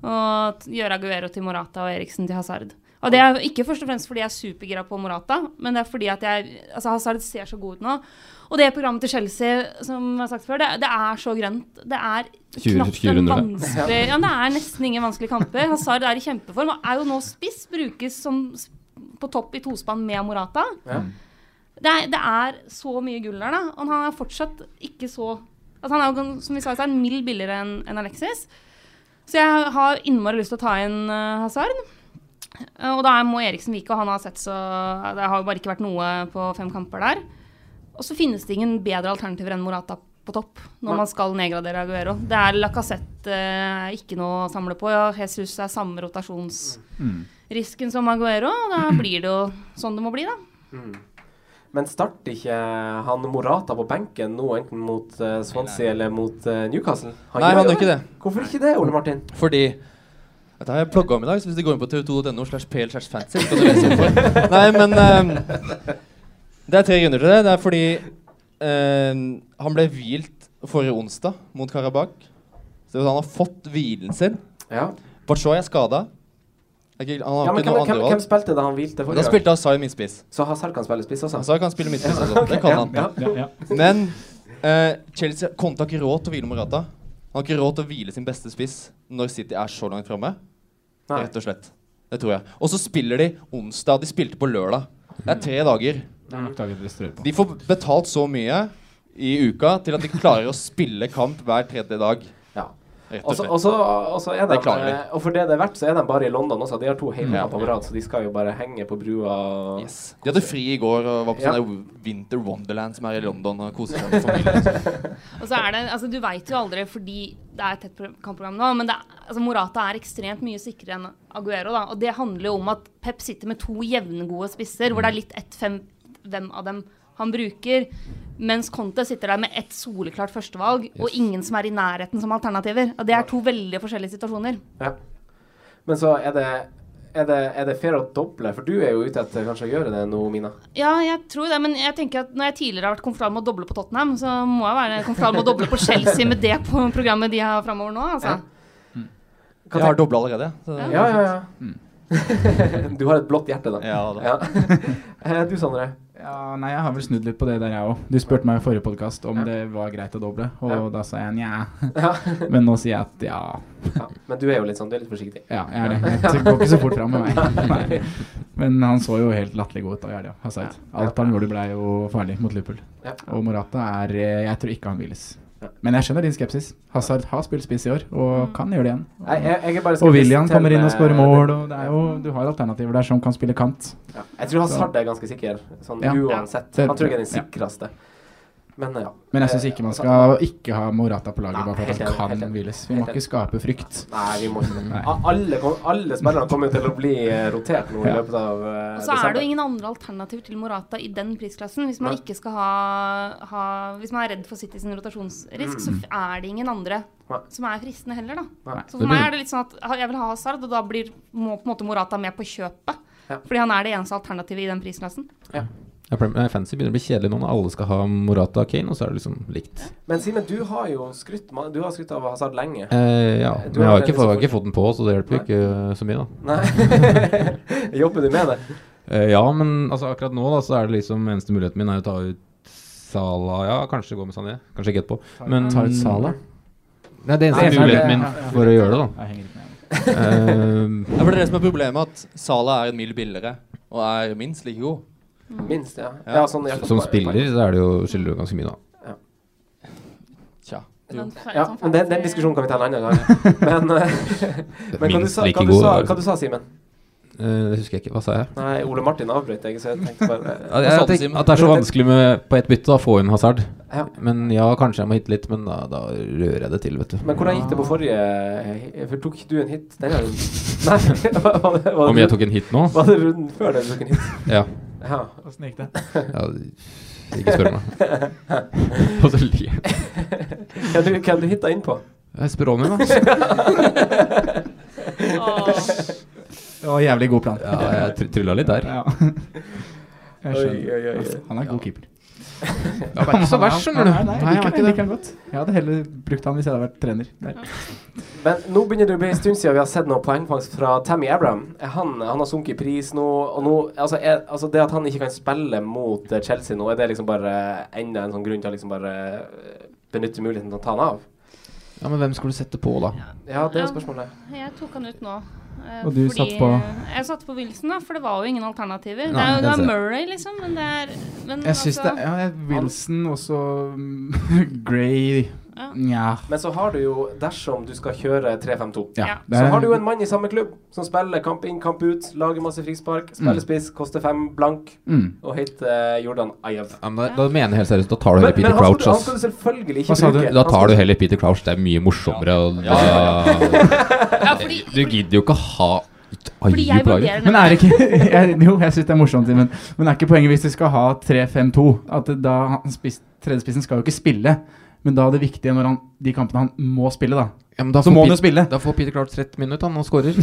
Og gjøre Aguero til Morata og Eriksen til Hazard. Og det er ikke først og fremst fordi jeg er supergira på Morata, men det er fordi at jeg Altså, Hazard ser så god ut nå. Og det programmet til Chelsea, som jeg har sagt før, det, det er så grønt. Det er 20 knapt en vanskelig Ja, det er nesten ingen vanskelige kamper. Hazard er i kjempeform og er jo nå spiss, brukes som på topp i tospann med Morata. Ja. Det er, det er så mye gull der, da. Og han er fortsatt ikke så altså Han er jo, som vi sa, en mild billigere enn en Alexis. Så jeg har innmari lyst til å ta inn uh, Hazard. Eh, og da er- må Eriksen vike, og han har sett så Det har jo bare ikke vært noe på fem kamper der. Og så finnes det ingen bedre alternativer enn Morata på topp når man skal nedgradere Aguero. Det er Lacassette eh, ikke noe å samle på. Ja, Jesus er samme rotasjonsrisken som Aguero. og Da blir det jo sånn det må bli, da. Mm. Men starter ikke han Morata på benken nå, enten mot uh, Swansea eller mot uh, Newcastle? Nei, han gjør ikke det. Hvorfor ikke det, Ole Martin? Fordi Dette har jeg blogga om i dag, så hvis du går inn på tv2.no slash pl slash fancy, kan du lese for. Nei, men um, Det er tre grunner til det. Det er fordi um, han ble hvilt forrige onsdag mot Karabakh. Så han har fått hvilen sin. Ja. Batshuayi er skada. Han har Ja, men ikke hvem, noe hvem, hvem spilte da han hvilte Da forrige spilte Asai midtspiss. Så Hazar kan spille spiss også? Hazar kan spille midtspiss også. Det kan han. ja. Ja, ja. Men uh, Chelsea kom til ikke råd til å hvile Morata. Han har ikke råd til å hvile sin beste spiss når City er så langt framme. Nei. Rett og slett. Det tror jeg. Og så spiller de onsdag. De spilte på lørdag. Det er tre dager. Er. De får betalt så mye i uka til at de klarer å spille kamp hver tredje dag. Og så- er de eh, Og for det det er verdt, så er de bare i London også. De har to hele på rad, så de skal jo bare henge på brua. De hadde fri i går og var på Ja. sånn Winter Wonderland som er i London og koser seg med familien. (laughs) Og så er det, altså Du veit jo aldri fordi det er et tett kampprogram nå, men det er, altså Morata er ekstremt mye sikrere enn Aguero. da, Og det handler jo om at Pep sitter med to jevngode spisser, hvor det er litt ett fem hvem av dem han bruker. Mens Conte sitter der med ett soleklart førstevalg og ingen som er i nærheten som alternativer. Og Det er to veldig forskjellige situasjoner. Ja. Men så er det, er det, er det fair å doble? For du er jo ute etter kanskje å gjøre det nå, Mina. Ja, jeg tror det, men jeg tenker at når jeg tidligere har vært komfortabel med å doble på Tottenham, så må jeg være komfortabel med å doble på Chelsea med det på programmet de har framover nå. altså. Jeg har dobla allerede. Så Ja, ja, ja. (laughs) du har et blått hjerte, da. Ja, da. Ja. (laughs) du, Sondre? Ja, nei, jeg har vel snudd litt på det der, jeg òg. Du spurte meg i forrige podkast om det var greit å doble, og Ja. da sa jeg nja. Ja. (laughs) Men nå sier jeg at ja. Ja. Men du er jo litt sånn, du er litt forsiktig. Ja, jeg er det. Jeg går ikke så fort fram med meg. (laughs) Nei. Men han så jo helt latterlig god ut da, Jardia. Hazard. Alt han gjorde ble jo farlig mot Liverpool. Og Morata er eh, Jeg tror ikke han hviles. Men jeg skjønner din skepsis. Hazard har spilt spiss i år, og kan gjøre det igjen. Nei, jeg, jeg bare Og William kommer inn og eh, skårer mål, og det er jo, du har alternativer der som kan spille kant. Ja. Jeg tror Hazard er ganske sikker, sånn Ja. uansett. Han tror jeg er den ja. Men ja. Men jeg syns ikke man skal ikke ha Morata på laget Nei, bare for at han helt kan hviles. Vi må ikke skape frykt. Nei, vi må ikke Alle, alle spillerne kommer jo til å bli eh, rotert nå i løpet av uh, Og så er det jo ingen andre alternativ til Morata i den prisklassen. Hvis man ikke skal ha, ha Hvis man er redd for City sin rotasjonsrisk, Mm. så er det ingen andre Nei. som er fristende heller, da. Nei. Så for meg er det litt sånn at jeg vil ha Hazard, og da blir må på en måte Morata med på kjøpet. Ja. Fordi han er det eneste alternativet i den prisklassen. Ja. Ja, eh, Fancy begynner å bli kjedelig nå når alle skal ha Morata og Kane, og så er det liksom likt. Men Simen, du har jo skrytt Du har skrytt av Hazard lenge. Eh, ja, Du men jeg har ikke, fått- jeg har ikke fått den på, så det hjelper jo ikke så mye, da. Nei. (laughs) Jobber du med det? Eh, ja, men altså, akkurat nå da, så er det liksom eneste muligheten min er å ta ut Sala Ja, kanskje gå med Sané. Kanskje ikke etterpå. Men Ta ut Sala? Det er det eneste Nei, nei, muligheten min for å gjøre det, da. Jeg henger ikke med. Eh, Ja, for det er det som er problemet, at Sala er en mil billigere og er minst like god. Minst, ja. Ja. ja sånn, som spiller så er det jo skylder du ganske mye, da. Tja. Sånn Ja, sånn men den, den diskusjonen kan vi ta en annen gang. Men, eh, men hva du sa, hva du sa, altså. hva du sa Simen? Eh, det husker jeg ikke. Hva sa jeg? Nei, Ole Martin avbrøt deg, så jeg tenkte bare Ja, jeg, tenker at det er så vanskelig med, på ett bytte å få inn Hazard. Ja. Men ja, kanskje jeg må hitte litt, men da, da rører jeg det til, vet du. Men hvordan gikk det på forrige For tok du en hit denne gangen? Nei, var, var, det- var det Om jeg tok en hit nå? Var det runden før den tok en hit? Ja. Ja. Åssen gikk det? ja ikke spør meg. Og så ler han. Hva du, hvem du hitta inn på? Jeg spør Ronny, da. Det var jævlig god plan. Ja, jeg tr trylla litt der. Ja. Jeg skjønner. oi, oi, oi. Han er god keeper. Ja, var ikke så verst, skjønner du. Nei, nei, Nei, jeg jeg liker, liker han godt. Jeg hadde heller brukt han hvis jeg hadde vært trener. Der. Men nå begynner det å bli en stund siden vi har sett noe poengfangst fra Tammy Abraham. Er Han, han har sunket i pris nå. Og nå altså, er, altså Det at han ikke kan spille mot eh, Chelsea nå, er det liksom bare enda en sånn grunn til å liksom bare eh, benytte muligheten til å ta han av? Ja, Men hvem skulle du sette på, da? Ja, det er spørsmålet. Jeg tok han ut nå. Eh, Og du fordi- satt på? Jeg satte på Wilson, da, for det var jo ingen alternativer. det er jo det er. Murray, liksom, men det er men Jeg syns det er ja, Wilson også Grey (laughs) Gray Nja. Men så har du jo, dersom du skal kjøre 3-5-2, Ja, så har du jo en mann i samme klubb som spiller kamp inn, kamp ut, lager masse frispark, spiller Mm. spiss, koster fem blank, Mm. og heter eh, Jordan Ayev. Ja, men da, da mener jeg helt seriøst, da tar du heller Men- Peter men han Crouch. skal han skal du selvfølgelig ikke bruke. Da tar du heller Peter Crouch, det er mye morsommere. Og da, (laughs) du gidder jo ikke ha Fordi jeg vurderer Men er ikke (laughs) jeg, Jo, jeg syns det er morsomt, men, Men er ikke poenget hvis du skal ha 3-5-2 At da han spiss, tredjespissen skal jo ikke spille. Men da er det viktige når han, de kampene han må spille, da. Ja, men da så må han jo spille. Da får Peter Clark 30 minutter, han, og skårer.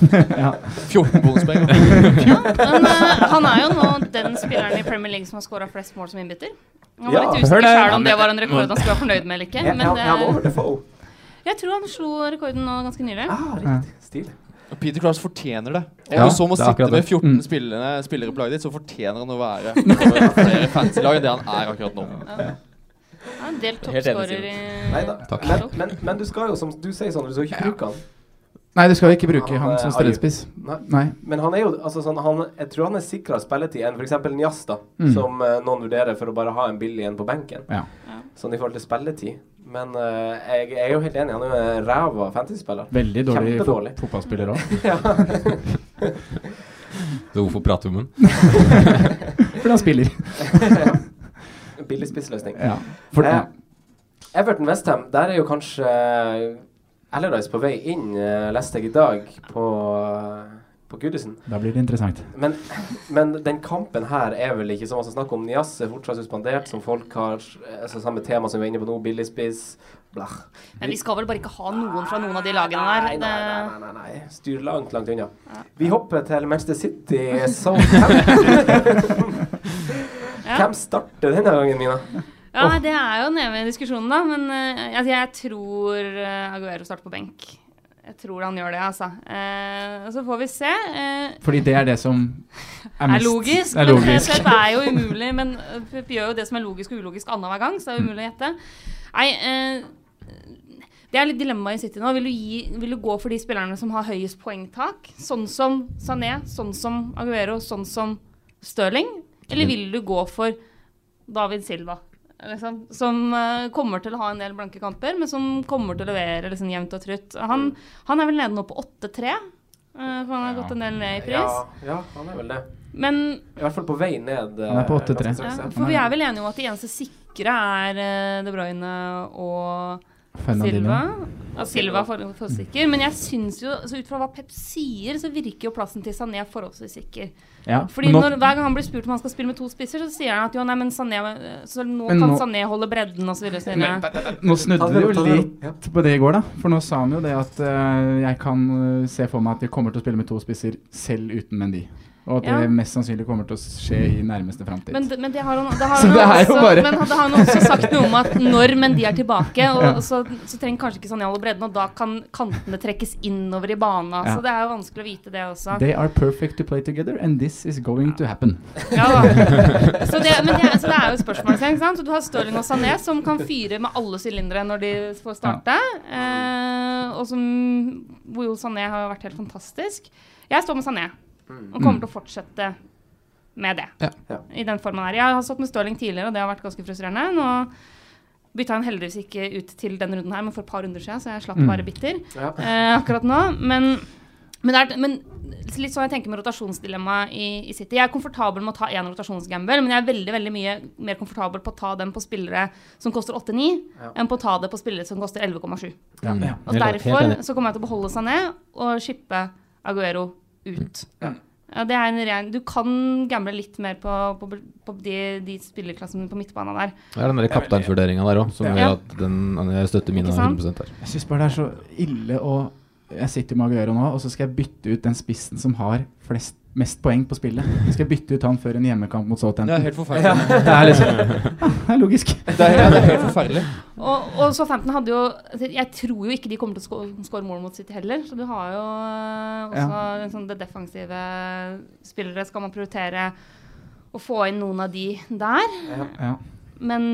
(laughs) ja. 14 bonuspoeng. (laughs) Men eh, han er jo nå den spilleren i Premier League som har skåra flest mål som innbytter. Han var Ja, litt usikker sjøl om det var en rekord han skulle være fornøyd med eller ikke. Men det, jeg tror han slo rekorden nå ganske nylig. Ah, riktig. Peter Clark fortjener det. Om Ja, du så må sitte med 14 Mm. spillere, spillere på laget ditt, så fortjener han å være (laughs) flere fancy lag enn det han er akkurat nå. Ja, en del toppskårer i Takk. Men, men, men du skal jo, som du sier, sånn, du skal ikke bruke han. Nei, du skal ikke bruke Han, han eh, som. Nei. Men han er jo altså sånn, han, Jeg tror han er sikra spilletid enn f.eks. Njasta. Mm. Som uh, noen vurderer for å bare ha en billig en på benken. Ja. Sånn i forhold til spilletid. Men uh, jeg, jeg er jo helt enig. Han er jo en ræva fantasyspiller. Veldig dårlig fo Kjempedårlig. (laughs) fotballspiller òg. ja. Så hvorfor prater vi om ham? (laughs) Fordi han spiller. (laughs) Billig spissløsning. Ja. For. Eh, Everton Westham, der er jo kanskje Allardyce på vei inn, eh, leste jeg i dag, på, eh, på Goodison. Da blir det interessant. Men, men den kampen her er vel ikke så altså, snakk om. Nias er fortsatt suspendert, som folk har altså Samme tema som vi er inne på nå, billigspiss. Blah. Men vi skal vel bare ikke ha noen fra noen av de lagene der. Nei, nei, nei, nei, nei, nei. Styr langt, langt unna. Vi hopper til Manchester City. Southampton. (laughs) (laughs) Ja. Hvem starter denne gangen, Mina? Ja, oh. det er jo nede i diskusjonen da. Men uh, altså, jeg tror uh, Aguero starter på benk. Jeg tror han gjør det, altså. Uh, så får vi se. Fordi det er det som (laughs) er er mest logisk. er logisk. Men det er jo umulig. Men vi Pep gjør jo det som er logisk og ulogisk annenhver gang, så det er umulig å gjette. Nei, det er litt dilemma i City nå. Vil du, gi, vil du gå for de spillerne som har høyest poengtak? Sånn som Sané, sånn som Aguero, sånn som Stirling? Eller vil du gå for David Silva? Liksom, som eh, kommer til å ha en del blanke kamper, men som kommer til å levere liksom, jevnt og trutt. Han, han er vel nede nå på 8-3, eh, for han har gått en del ned i pris. Ja, ja, han er vel det. Men I hvert fall på vei ned. eh, Han er på 8-3. ganske ja, ja. for vi er vel enige om at de eneste sikre er eh, De Bruyne og. Silva. Ja, Silva for, for sikker. Men jeg syns jo, så ut fra hva Pep sier, så virker jo plassen til Sané forholdsvis sikker. Ja, Fordi nå- når, Hver gang han blir spurt om han skal spille med to spisser, så sier han at jo, nei, men Sané Så nå Men kan nå- Sané holde bredden og så videre. Nå snudde du jo litt på det i går, da. For nå sa han jo det at uh, jeg kan eh, se for meg at de kommer til å spille med to spisser selv uten Mendy. Og at Ja. det mest sannsynlig kommer til å skje i nærmeste framtid. Men, men det har han, det har han også, bare- men det har han også sagt noe om at når Mendy er tilbake, og, (laughs) Ja. så, så trenger kanskje ikke Sané holde bredden, og da kan kantene trekkes innover i banen. Ja. Så det er jo vanskelig å vite det også. They are perfect to play together, and this is going to happen. Ja da. (laughs) Så det, men det, så det er jo sant? Så du har Stirling og Sané som kan fyre med alle sylindere når de får starte. Eh, og som, hvor jo Sané har vært helt fantastisk. Jeg står med Sané og kommer til å fortsette med det. Ja. I den formen her. Jeg har stått med Stirling tidligere, og det har vært ganske frustrerende. Nå bytta han heldigvis ikke ut til denne runden her, men for et par runder siden, så jeg slapp Mm. bare bitter Ja. eh, akkurat nå. Men, men, det er, men litt sånn jeg tenker med rotasjonsdilemmaet i, i City. Jeg er komfortabel med å ta én rotasjonsgamble, men jeg er veldig veldig mye mer komfortabel på å ta den på spillere som koster 8-9, Ja. enn på å ta det på spillere som koster 11,7. Ja. Ja. Og derfor så kommer jeg til å beholde seg ned og shippe Aguero ut. Ja. Ja, det er en ren, du kan gamble litt mer på, på, på de, de spillerklassene på midtbanen der. Det er den der kapteinsvurderinga der òg, som Ja. gjør at den, jeg støtter mine Ikke sant? 100 her. Jeg syns bare det er så ille å Jeg sitter med Aguero nå, og så skal jeg bytte ut den spissen som har flest, mest poeng på spillet. Jeg skal bytte ut han før en hjemmekamp mot Southampton. Det er helt forferdelig. Det er liksom ja, (laughs) (laughs) Det er logisk. Det er, ja, det er helt forferdelig. Og, og Southampton hadde jo Jeg tror jo ikke de kommer til å skåre mål mot City heller. Så du har jo øh, også en sånn det defensive spillere. Skal man prioritere å få inn noen av de der? Ja. Men,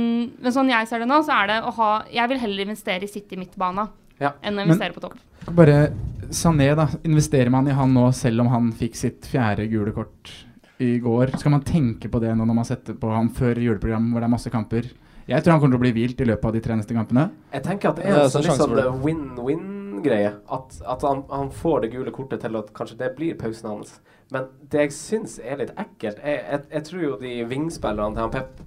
men sånn jeg ser det nå, så er det å ha Jeg vil heller investere i City midtbane Ja. enn å Men- investere på topp. Bare Sané, da. Investerer man i han nå selv om han fikk sitt fjerde gule kort i går? Skal man tenke på det nå når man setter på han før juleprogram hvor det er masse kamper? Jeg tror han kommer til å bli hvilt i løpet av de tre neste kampene. Jeg tenker at det er en så sånn litt sånn win-win-greie. At, at han, han får det gule kortet til at kanskje det blir pausen hans. Men det jeg syns er litt ekkelt jeg, jeg, jeg tror jo de vingspillerne til han Pep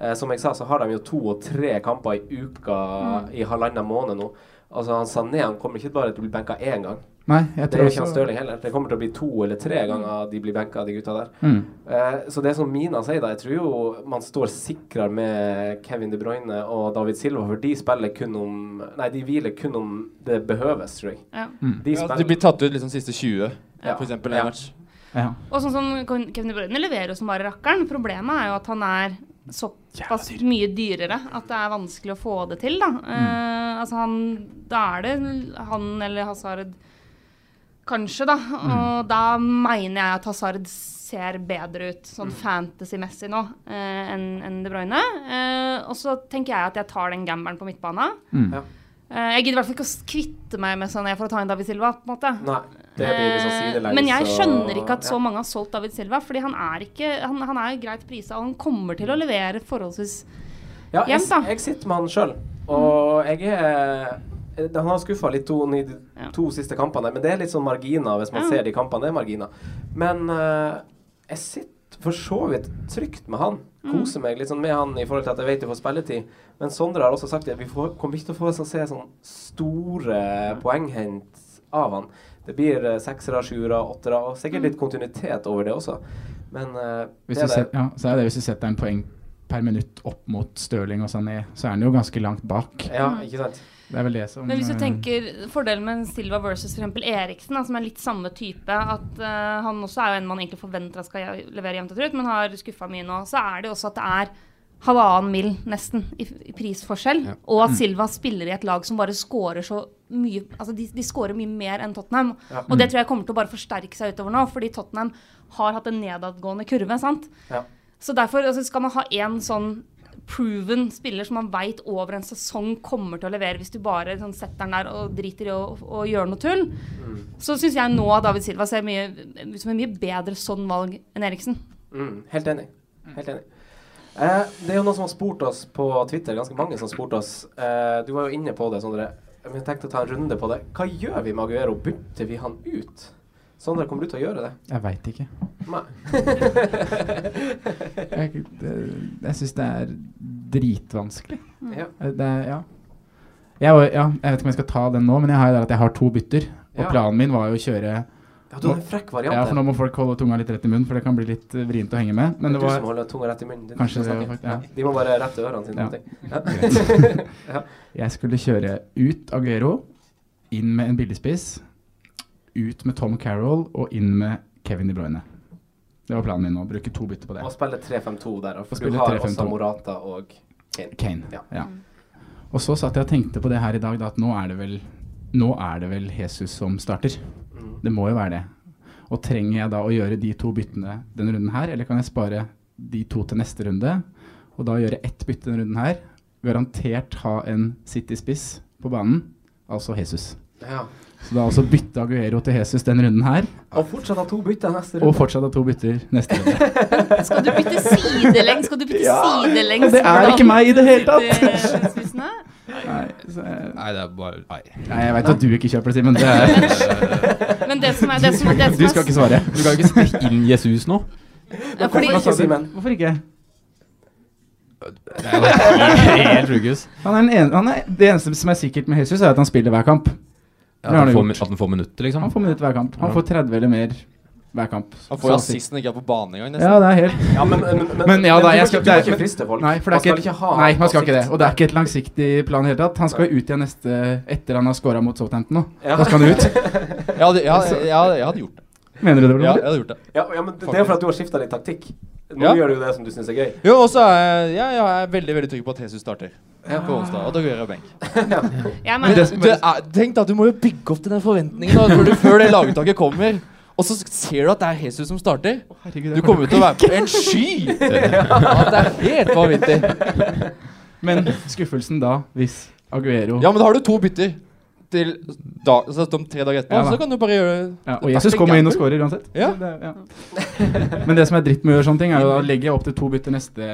eh, Som jeg sa, så har de jo to og tre kamper i uka Mm. i halvannen måned nå. Altså han Sané han kommer ikke bare til å bli benka én gang. Nei, jeg det tror er ikke han Stirling heller. Det kommer til å bli to eller tre ganger de blir benka, de gutta der. Mm. Eh, så det som Mina sier, da, jeg tror jo man står sikrere med Kevin De Bruyne og David Silva, for de spiller kun om Nei, de hviler kun om det behøves, tror jeg. Ja. Mm. De Ja, de blir tatt ut liksom siste 20, Ja. for eksempel, i Ja. en match. Ja. Og sånn som Kevin De Bruyne leverer jo som bare rakkeren. Problemet er jo at han er såpass mye dyrere at det er vanskelig å få det til, da. Eh, altså han Da er det han eller Hazard kanskje, da. Og da mener jeg at Hazard ser bedre ut sånn fantasy-messig nå eh, enn en De Bruyne. Eh, og så tenker jeg at jeg tar den gambelen på midtbanen. Mm. Ja. Eh, jeg gidder i hvert fall ikke å kvitte meg med Sané for å ta inn David Silva. på en måte. Nei, det blir litt sånn Eh. Men jeg skjønner ikke at så mange har solgt David Silva, fordi han er ikke Han, han er greit prisa, og han kommer til å levere forholdsvis Ja, jeg, jevnt, da. jeg sitter med han sjøl, og jeg er eh, Han har skuffa litt to, i de Ja. to siste kampene, men det er litt sånn marginer hvis man Ja. ser de kampene. Det er marginer. Men uh, jeg sitter for så vidt trygt med han. Mm. Koser meg litt sånn med han i forhold til at jeg vet jeg får spilletid. Men Sondre har også sagt at vi får, kommer ikke til å få sånn, se sånn store poenghent av han. Det blir eh, seksere, sjuere, åttere, og sikkert litt kontinuitet over det også. Men uh, Hvis det er det. set, ja, så er det hvis du setter en poeng per minutt opp mot Stirling og Sané, så er han jo ganske langt bak. Ja, ikke sant? Det er vel det som Men hvis du eh, tenker fordelen med Silva versus f.eks. Eriksen, som er litt samme type, at uh, han også er jo en man egentlig forventer at skal levere jevnt og trutt, men har skuffa mye nå, så er det jo også at det er halvannen mil nesten i, i prisforskjell, og at Silva spiller i et lag som bare scorer så mye Altså de, de scorer mye mer enn Tottenham, Ja. og det tror jeg kommer til å bare forsterke seg utover nå, fordi Tottenham har hatt en nedadgående kurve, sant? Ja. Så derfor altså, skal man ha en sånn proven spiller som man veit over en sesong kommer til å levere hvis du bare sånn, setter den der og driter i å, å gjøre noe tull, så syns jeg nå David Silva ser mye, ut som en mye bedre sånn valg enn Eriksen. Mm, helt enig. Helt enig. Eh, det er jo noen som har spurt oss på Twitter, ganske mange som har spurt oss. Eh, du var jo inne på det, Sondre. Men jeg tenkte å ta en runde på det. Hva gjør vi med Aguero? Bytter vi han ut? Sondre, kommer du til å gjøre det? Jeg veit ikke. Nei. (laughs) Jeg, jeg syns det er dritvanskelig. Ja. Eh, Det ja. Jeg, ja. Jeg vet ikke om jeg skal ta den nå, men jeg har jeg har to bytter. Og Ja. planen min var jo å kjøre Ja, du har en frekk variant Ja, for nå må folk holde tunga litt rett i munnen, for det kan bli litt eh, vrient å henge med. Men det det var, du som holder tunga rett i munnen. Kanskje det, faktisk, fakt- ja. De må bare rette ørene sine. Ja. (laughs) Jeg skulle kjøre ut Aguero, inn med en billigspiss, ut med Tom Carroll og inn med Kevin De Bruyne. Det var planen min nå. Bruke to bytter på det. Og spille 3-5-2 der, Og for du har 3-5-2. også Morata og Kane. Kane. Ja. Ja. Og så satt jeg og tenkte på det her i dag, da, at nå er det vel Nå er det vel Jesus som starter. Mm. Det må jo være det. Og trenger jeg da å gjøre de to byttene denne runden her, eller kan jeg spare de to til neste runde? Og da gjøre ett bytte denne runden her. Garantert ha en City-spiss på banen, altså Jesus. Ja. Så da altså bytte Aguero til Jesus den runden her, Og fortsatt ha to bytter neste runde. og fortsatt ha to bytter neste runde. (laughs) Skal du bytte sidelengs? Skal du bytte Ja, sidelengs? det er ikke meg i det hele tatt. Nei, så jeg, Nei, det er bare Nei. nei, jeg veit at du ikke kjøper det, Simen. Det er (laughs) Men det som er, det som, det som Du er skal ikke svare. Du kan ikke stikke inn Jesus nå? Ja, fordi, Hvorfor ikke, Simen? Hvorfor ikke? Det er jo helt sjukehus. Han er den ene, han er, det eneste som er sikkert med Jesus, er at han spiller hver kamp. At han får, at han får minutter, liksom? Han får minutter hver kamp. Han får 30 eller mer hver kamp. Han får jo assist når han ikke er på banen engang, nesten. Ja, det er helt Ja, men, men, men, Men ja da, jeg skal ikke, du må det er- ikke friste folk. Nei, for det er skal ikke, nei, man skal ikke det. Og det er ikke et langsiktig plan i det hele tatt. Han skal jo ut igjen neste etter han har scora mot Southampton nå. Ja. Da skal han ut. (laughs) ja, hadde, ja, jeg, hadde gjort det. Mener du det, Ja, jeg hadde gjort det. Ja, ja, men det det er for at du har skifta litt taktikk. Nå Ja. gjør du jo det som du syns er gøy. Jo, og så er jeg, ja, jeg er veldig veldig trygg på at Jesus starter på onsdag. Og da går jeg benk. (laughs) ja. Men det, det er, tenk da, du må jo bygge opp til den forventningen da, du, (laughs) før det laguttaket kommer. Og så ser du at det er Jesus som starter. Herregud, Du kommer til å være på (laughs) en sky! Ja, det er helt vanvittig. Men skuffelsen da, hvis Aguero Ja, men da har du to bytter til da, så om tre dager etterpå. Ja, da. så kan du bare gjøre ja, Og Jesus kommer inn og scorer uansett. Ja. Det, ja. Men det som er dritt med å gjøre sånne ting, er jo da legger jeg opp til to bytter neste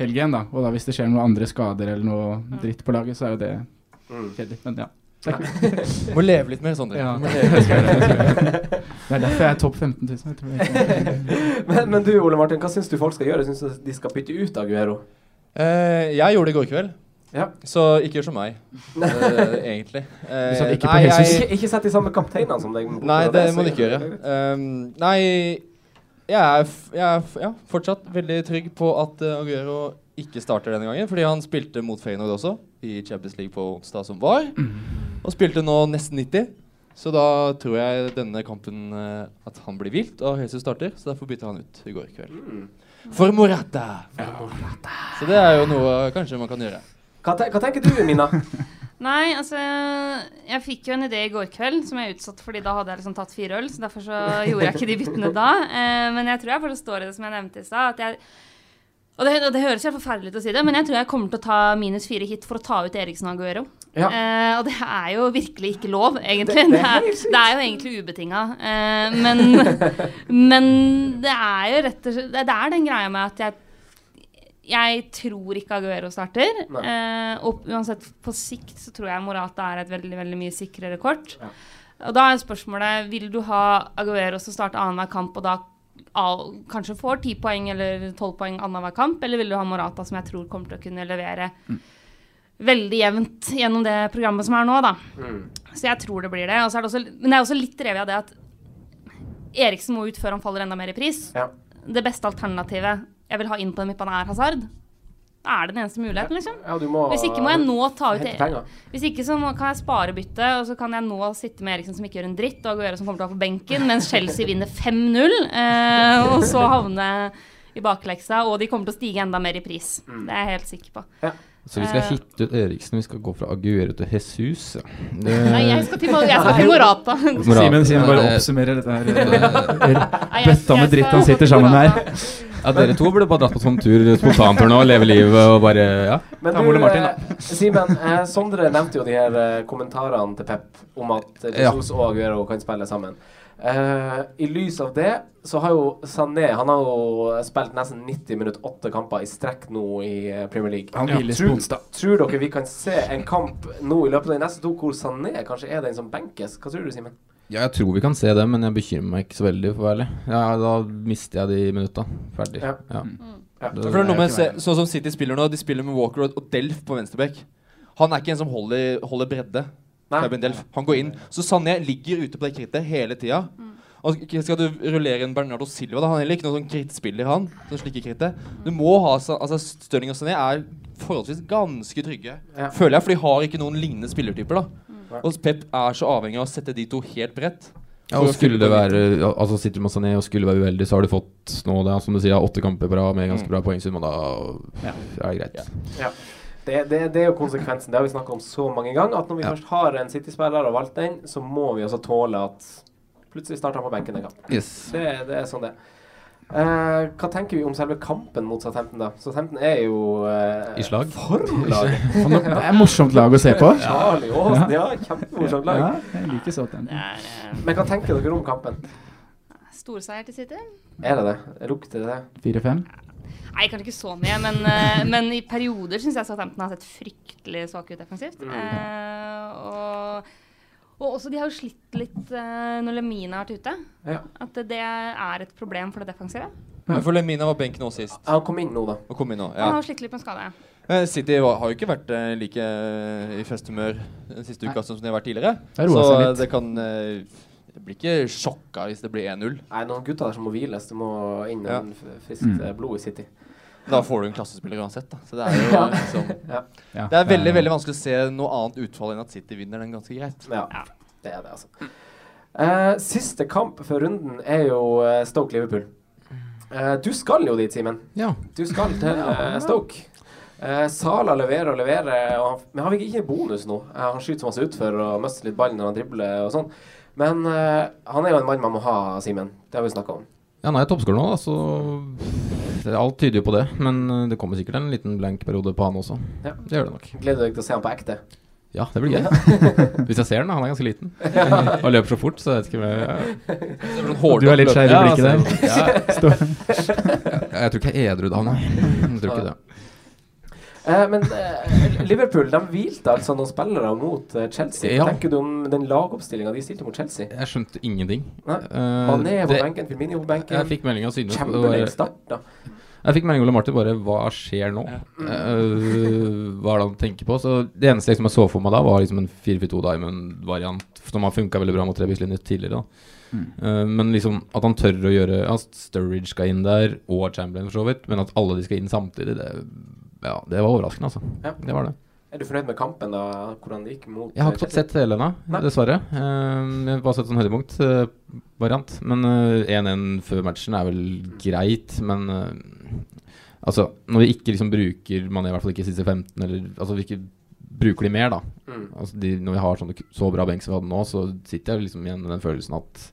helg igjen, da. Og da hvis det skjer noen andre skader eller noe dritt på laget, så er jo det kjedelig. Men ja. Må leve litt mer Sondre. Ja. (laughs) Det er derfor jeg er topp 15 000. Jeg tror jeg. Men, men du, Ole Martin, hva syns du folk skal gjøre? Syns du de skal bytte ut Aguero? Uh, jeg gjorde det i går kveld. Så ikke gjør som meg, uh, (laughs) egentlig. Uh, ikke nei, jeg- Ikke- ikke sett de samme kapteinene som deg. Nei, Det det må du ikke gjøre. Um, nei, jeg er, f jeg er f ja, fortsatt veldig trygg på at uh, Aguero ikke starter denne gangen. Fordi han spilte mot Feyenoord også, i Champions League på onsdag som var. Og spilte nå nesten 90. Så da tror jeg denne kampen uh, at han blir vilt, og Jesus starter. Så derfor bytter han ut i går kveld. For Morata. Så det er jo noe kanskje man kan gjøre. Hva, te hva tenker du, Mina? (laughs) Nei, altså Jeg fikk jo en idé i går kveld som jeg utsatte fordi da hadde jeg liksom tatt fire øl. Så derfor så (laughs) gjorde jeg ikke de byttene da. Eh, men jeg tror jeg forstår det som jeg nevnte i stad. og det, det høres helt forferdelig ut å si det, men jeg tror jeg kommer til å ta minus fire hit for å ta ut Eriksen og Aguero. Ja. Eh, og det er jo virkelig ikke lov, egentlig. Det- (laughs) Det, er det er jo egentlig ubetinga. Eh, men, men det er jo rett og slett Det det er den greia med at jeg jeg tror ikke Aguero starter. Eh, og uansett, på sikt så tror jeg Morata er et veldig veldig mye sikrere kort. Og da er spørsmålet Vil du ha Aguero som starter annenhver kamp, og da al- kanskje får 10 poeng eller 12 poeng annenhver kamp, eller vil du ha Morata, som jeg tror kommer til å kunne levere veldig jevnt gjennom det programmet som er nå, da. Så jeg tror det blir det. Og så er det også, men det er også litt drevet av det at Eriksen må ut før han faller enda mer i pris. Ja. Det beste alternativet jeg vil ha inn på den midtbanen, er Hazard. Da er det den eneste muligheten, liksom. Ja, du må Hvis ikke må jeg nå ta ut. Hvis ikke så må, kan jeg spare byttet, og så kan jeg nå sitte med Eriksen som ikke gjør en dritt, og Aguero som kommer til å være på benken, mens Chelsea vinner 5-0, eh, og så havne i bakleksa, og de kommer til å stige enda mer i pris. Mm. Det er jeg helt sikker på. Så vi skal Eh, hitte ut Eriksen, vi skal gå fra Aguero til Jesus. Det- Nei, jeg skal til, Mo- jeg skal til Morata. Simen, Simen bare oppsummerer dette her. Bøtta med dritt han sitter sammen med her. Ja, dere to burde bare dratt på sånn tur, spontantur nå, leve livet og bare Ja. Men du, Martin, da. eh, Simen, eh, Sondre nevnte jo de her eh, kommentarene til Pep om at eh, Jesus og Aguero kan spille sammen. Eh, I lys av det så har jo Sané Han har jo spilt nesten 90 minutter, åtte kamper i strekk nå i Premier League. Han på tror, onsdag. tror dere vi kan se en kamp nå i løpet av de neste to hvor Sané kanskje er den som benkes? Hva tror du, Simen? Ja, jeg tror vi kan se det, men jeg bekymrer meg ikke så veldig, for å være ærlig. Ja, da mister jeg de minutta. Ferdig. Ja. Ja. Ja. Det- For det er noe med, se, sånn som City spiller nå, de spiller med Walker og Delf på venstreback. Han er ikke en som holder, holder bredde. Nei. Delf. Han går inn. Så Sané ligger ute på det krittet hele tida. Og skal du rullere en Bernardo Silva, da. Han er heller ikke noen sånn krittspiller, han. sånn slikker krittet. Du må ha Altså, Stirling og Sané er forholdsvis ganske trygge. Ja. Føler jeg, for de har ikke noen lignende spillertyper, da. Og Pep er så avhengig av å sette de to helt bredt. Ja, og skulle det være Altså Sitter du med Sané og skulle være uheldig, så har du fått nå det, som du sier, åtte kamper på rad med ganske bra poengsum, og da er det greit. Ja. Det, det, det er jo konsekvensen. Det har vi snakka om så mange ganger. At når vi Ja. først har en City-spiller og valgt den, så må vi også tåle at plutselig starter han på benken en gang. Yes. Det, det er sånn det er. Eh, hva tenker vi om selve kampen mot Southampton, da? Southampton er jo uh, I slag. formlaget. (laughs) Det er morsomt lag å se på. Charlie Aas, ja, kjempemorsomt lag. Ja, jeg liker. Det eh, Men hva tenker dere om kampen? storseier til City. Er det det? Lukter det det? 4-5. Nei, kanskje ikke så mye, men, eh, men i perioder syns jeg Southampton har sett fryktelig svake ut defensivt. Mm. Eh, og, og også de har jo slitt litt uh, når Lemina har vært ute. Ja. At det, det er et problem for det defensive. Men For Lemina var benk nå sist. Han kom inn nå, da. Og kom inn nå, Han har slitt litt med skade. Eh, City var, har jo ikke vært eh, like i festhumør den siste uka som de har vært tidligere. Det Så det kan Det Jeg blir ikke sjokka hvis det blir 1-0. Nei, noen gutter der som må hviles. Det må inn Ja. friskt Mm. blod i City. Da får du en klassespiller uansett, da. Så det er jo liksom Det er veldig veldig vanskelig å se noe annet utfall enn at City vinner den ganske greit. Ja, det er det, altså. Uh, siste kamp før runden er jo eh, Stoke-Liverpool. Uh, du skal jo dit, Simen. Ja. Du skal til uh, Stoke. Uh, Sala leverer og leverer, og han, men han fikk ikke bonus nå. Eh, han skyter så masse utfor og mister litt ball når han dribler og sånn. Men eh, han er jo en mann man må ha, Simen. Det har vi snakka om. Ja, han er toppskårer nå, da, så Alt tyder jo på det. Men eh, det kommer sikkert en liten blank periode på han også. Ja. Det gjør det nok. Gleder du deg til å se han på ekte? Ja, det blir gøy. (laughs) Hvis jeg ser den, da. Han er ganske liten. (laughs) Og løper så fort, så jeg vet ikke om jeg ja. Du er litt skeiv i blikket der. Ja, Står- Ja, jeg tror ikke jeg er edru da, nei. Jeg tror ikke det. Eh, men eh, Liverpool de hvilte altså noen spillere mot eh, Chelsea. Hva Ja. tenker du om den lagoppstillinga de stilte mot Chelsea? Jeg skjønte ingenting. Nei. Eh, Mané på det- benken, Firmino på benken. Jeg fikk melding av Synne. Chamberlain starta. Jeg fikk melding av Ole Martin bare Hva skjer nå? Eh, hva er det han tenker på? Så Det eneste liksom jeg så for meg da, var liksom en 4-4-2 Diamond-variant som har funka veldig bra mot Rebus tidligere. da Mm. Eh, Men liksom at han tør å gjøre At Sturridge skal inn der, og Chamberlain for så vidt, men at alle de skal inn samtidig, det, ja, det var overraskende, altså. Ja. Det var det. Er du fornøyd med kampen, da? Hvordan det gikk mot Jeg har ikke fått sett hele ennå, dessverre. Eh, jeg har bare sett sånn høydepunkt-variant. men eh, 1-1 før matchen er vel greit, men eh, altså Når vi ikke liksom bruker Man er i hvert fall ikke siste 15, eller altså vi ikke bruker de mer, da. Mm. Altså de, når vi har sånne, så bra benk som vi hadde nå, så sitter jeg liksom igjen med den følelsen at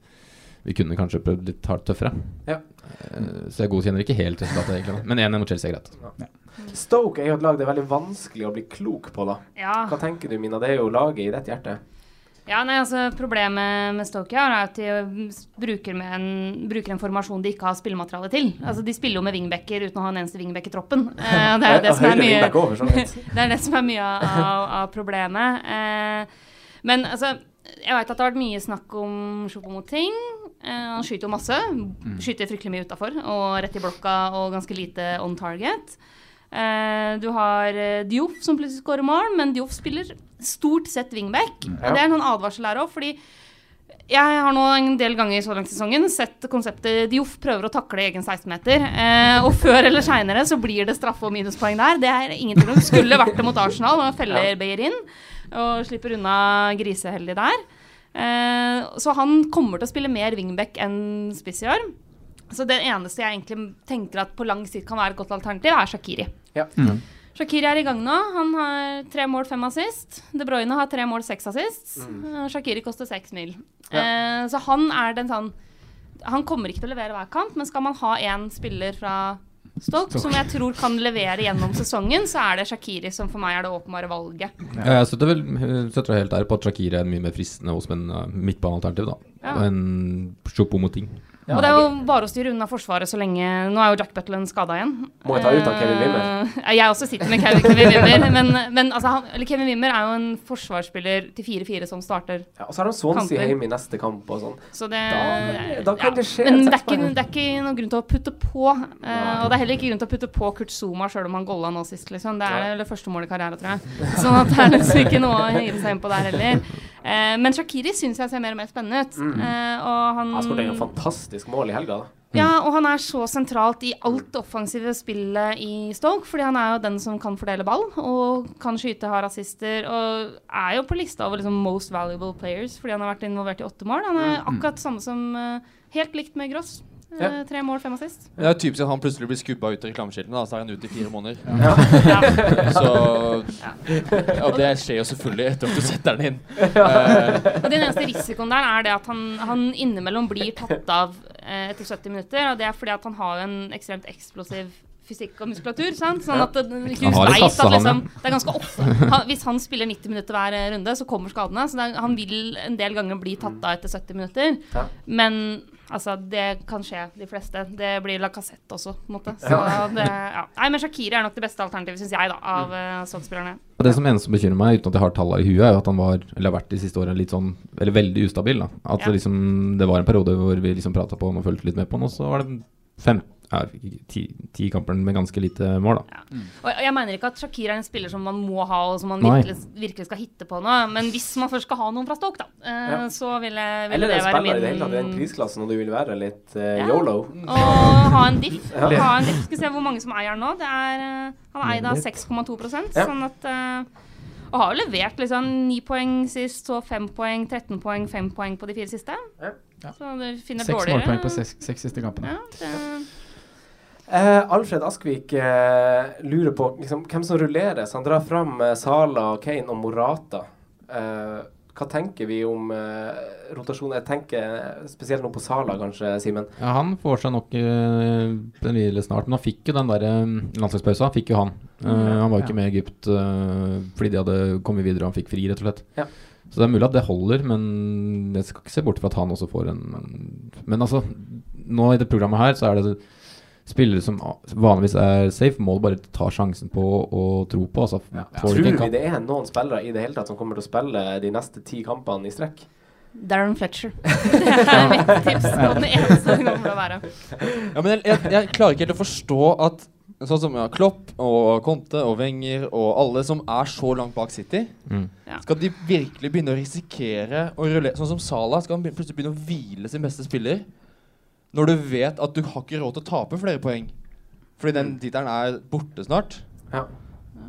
vi kunne kanskje prøvd litt hardt tøffere. Ja. Eh, så jeg godkjenner ikke helt resultatet, egentlig. Men 1-1 mot Chelsea er greit. Stoke er jo et lag det er veldig vanskelig å bli klok på, da. Ja. Hva tenker du, Mina? Det er jo laget i ditt hjerte. Ja, nei, altså Problemet med Stoke er at de bruker, med en, bruker en formasjon de ikke har spillemateriale til. Altså De spiller jo med wingbacker uten å ha en eneste wingback i troppen. Eh, det er (laughs) det som er mye. (laughs) Det er det som er mye av, av problemet. Eh, men altså jeg vet at det har vært mye snakk om Choupo-Moting. Eh, han skyter jo masse. Skyter fryktelig mye utafor og rett i blokka og ganske lite on target. Eh, du har eh, Dioff som plutselig skårer mål, men Dioff spiller stort sett wingback. Ja. Og det er en sånn advarsel her òg, fordi jeg har nå en del ganger så langt i sesongen sett konseptet Dioff prøver å takle egen 16-meter. Eh, og før eller seinere så blir det straffe og minuspoeng der. Det er ingenting om. Skulle vært det mot Arsenal, og feller Beyer inn. Og slipper unna griseheldig der. Eh, så han kommer til å spille mer wingback enn spiss i år. Så det eneste jeg egentlig tenker at på lang sikt kan være et godt alternativ, er Shakiri. Ja. Shakiri er i gang nå. Han har tre mål, fem assist. De Bruyne har tre mål, seks assist. Mm. Shakiri koster seks mil. Ja. Eh, så han er den sånn Han kommer ikke til å levere hver kamp, men skal man ha én spiller fra Stoke som jeg tror kan levere gjennom sesongen, så er det Shakiri som for meg er det åpenbare valget. Ja, jeg støtter vel støtter helt der på at Shakiri er mye mer fristende hos en uh, midtbanealternativ, da. Ja. Enn Choupo-Moting. Og det er jo bare å styre unna Forsvaret så lenge Nå er jo Jack Butland skada igjen. Må jeg ta ut av Kevin Wimmer? Eh, jeg også sitter med Kevin, Kevin Wimmer. Men, men altså, han, eller Kevin Wimmer er jo en forsvarsspiller til 4-4 som starter Ja, og så har han Swansea hjemme i neste kamp og sånn. Så det, Da- da kan det skje Men det er, ikke, det er ikke noen grunn til å putte på. Uh, og det er heller ikke grunn til å putte på Kurt Zuma sjøl om han golla nå sist. Liksom. Det er det første målet i karrieren, tror jeg. Sånn at det er liksom ikke noe å hive seg inn på der heller. Uh, men Shakiri syns jeg ser mer og mer spennende ut. Mm. Og han Han skåret en fantastisk mål i helga, da. ja, og han er så sentralt i alt det offensive spillet i Stoke, fordi han er jo den som kan fordele ball, og kan skyte, har assister, og er jo på lista over liksom most valuable players, fordi han har vært involvert i åtte mål. Han er Mm. akkurat samme som eh, Helt likt med Gross. Eh, Ja. Tre mål, fem assist. Det er typisk at han plutselig blir skubba ut av reklameskiltene, så er han ute i fire måneder. Ja. Så Og det skjer jo selvfølgelig etter at du setter den inn. Uh, Og Den eneste risikoen der er det at han, han innimellom blir tatt av uh, etter 70 minutter. Og det er fordi at han har en ekstremt eksplosiv fysikk og muskulatur. Sant? Sånn at det, Hughes veit at han, liksom, ja. det er ganske ofte han, Hvis han spiller 90 minutter hver eh, runde, så kommer skadene. Så det er, han vil en del ganger bli tatt av etter 70 minutter. Ja. Men Altså, det kan skje de fleste. Det blir la Lacassette også, på en måte. Så ja. det, ja. Nei, men Shakiri er nok det beste alternativet, syns jeg, da, av eh, uh, Sotsspillerne. Det som eneste bekymrer meg, uten at jeg har tallene i huet, er jo at han var, eller har vært de siste årene litt sånn, eller veldig ustabil. da. At ja. liksom, det var en periode hvor vi liksom prata på han og fulgte litt med på han, og så var det 15 er ti, ti kamper med ganske lite mål, da. Ja. Og jeg mener ikke at Shakir er en spiller som man må ha, og som man virkelig, virkelig, skal hitte på nå, men hvis man først skal ha noen fra Stoke, da, eh, ja. så ville vil, det være min Eller en spiller i det hele tatt i den prisklassen, og du vil være litt uh, ja. yolo. Og ha en diff. (laughs) ja. Ha en diff. Skal se hvor mange som eier den nå. Det er, eh, han eier da 6,2 6,2 sånn at uh, og har jo levert liksom ni poeng sist, så fem poeng, 13 poeng, fem poeng på de fire siste. Ja. Så du finner seks dårligere Seks målpoeng på seks, seks siste kampene. Ja, det Eh, Alfred Askvik eh, lurer på liksom, hvem som rulleres. Han drar fram eh, Sala, Kane og Morata. Eh, hva tenker vi om eh, rotasjon? Jeg tenker spesielt nå på Sala, kanskje, Simen. Ja, Han får seg nok en hvile snart, men han fikk jo den der landslagspausa. Fikk jo han. Eh, han var jo ikke med i Egypt eh, fordi de hadde kommet videre og han fikk fri, rett og slett. Ja. Så det er mulig at det holder, men jeg skal ikke se bort fra at han også får en Men altså, nå i det programmet her så er det spillere som vanligvis er safe, må du bare ta sjansen på og tro på. Altså, ja. Tror vi det er noen spillere i det hele tatt som kommer til å spille de neste ti kampene i strekk? Darren Fletcher. (laughs) Det er mitt tips. Og den eneste det kommer til å være. Ja, men jeg, jeg, jeg klarer ikke helt å forstå at sånn som ja, Klopp og Conte og Wenger og alle som er så langt bak City, Mm. Ja. skal de virkelig begynne å risikere å rullere Sånn som Salah skal han plutselig begynne å hvile sin beste spiller når du vet at du har ikke råd til å tape flere poeng. Fordi den tittelen er borte snart. Ja.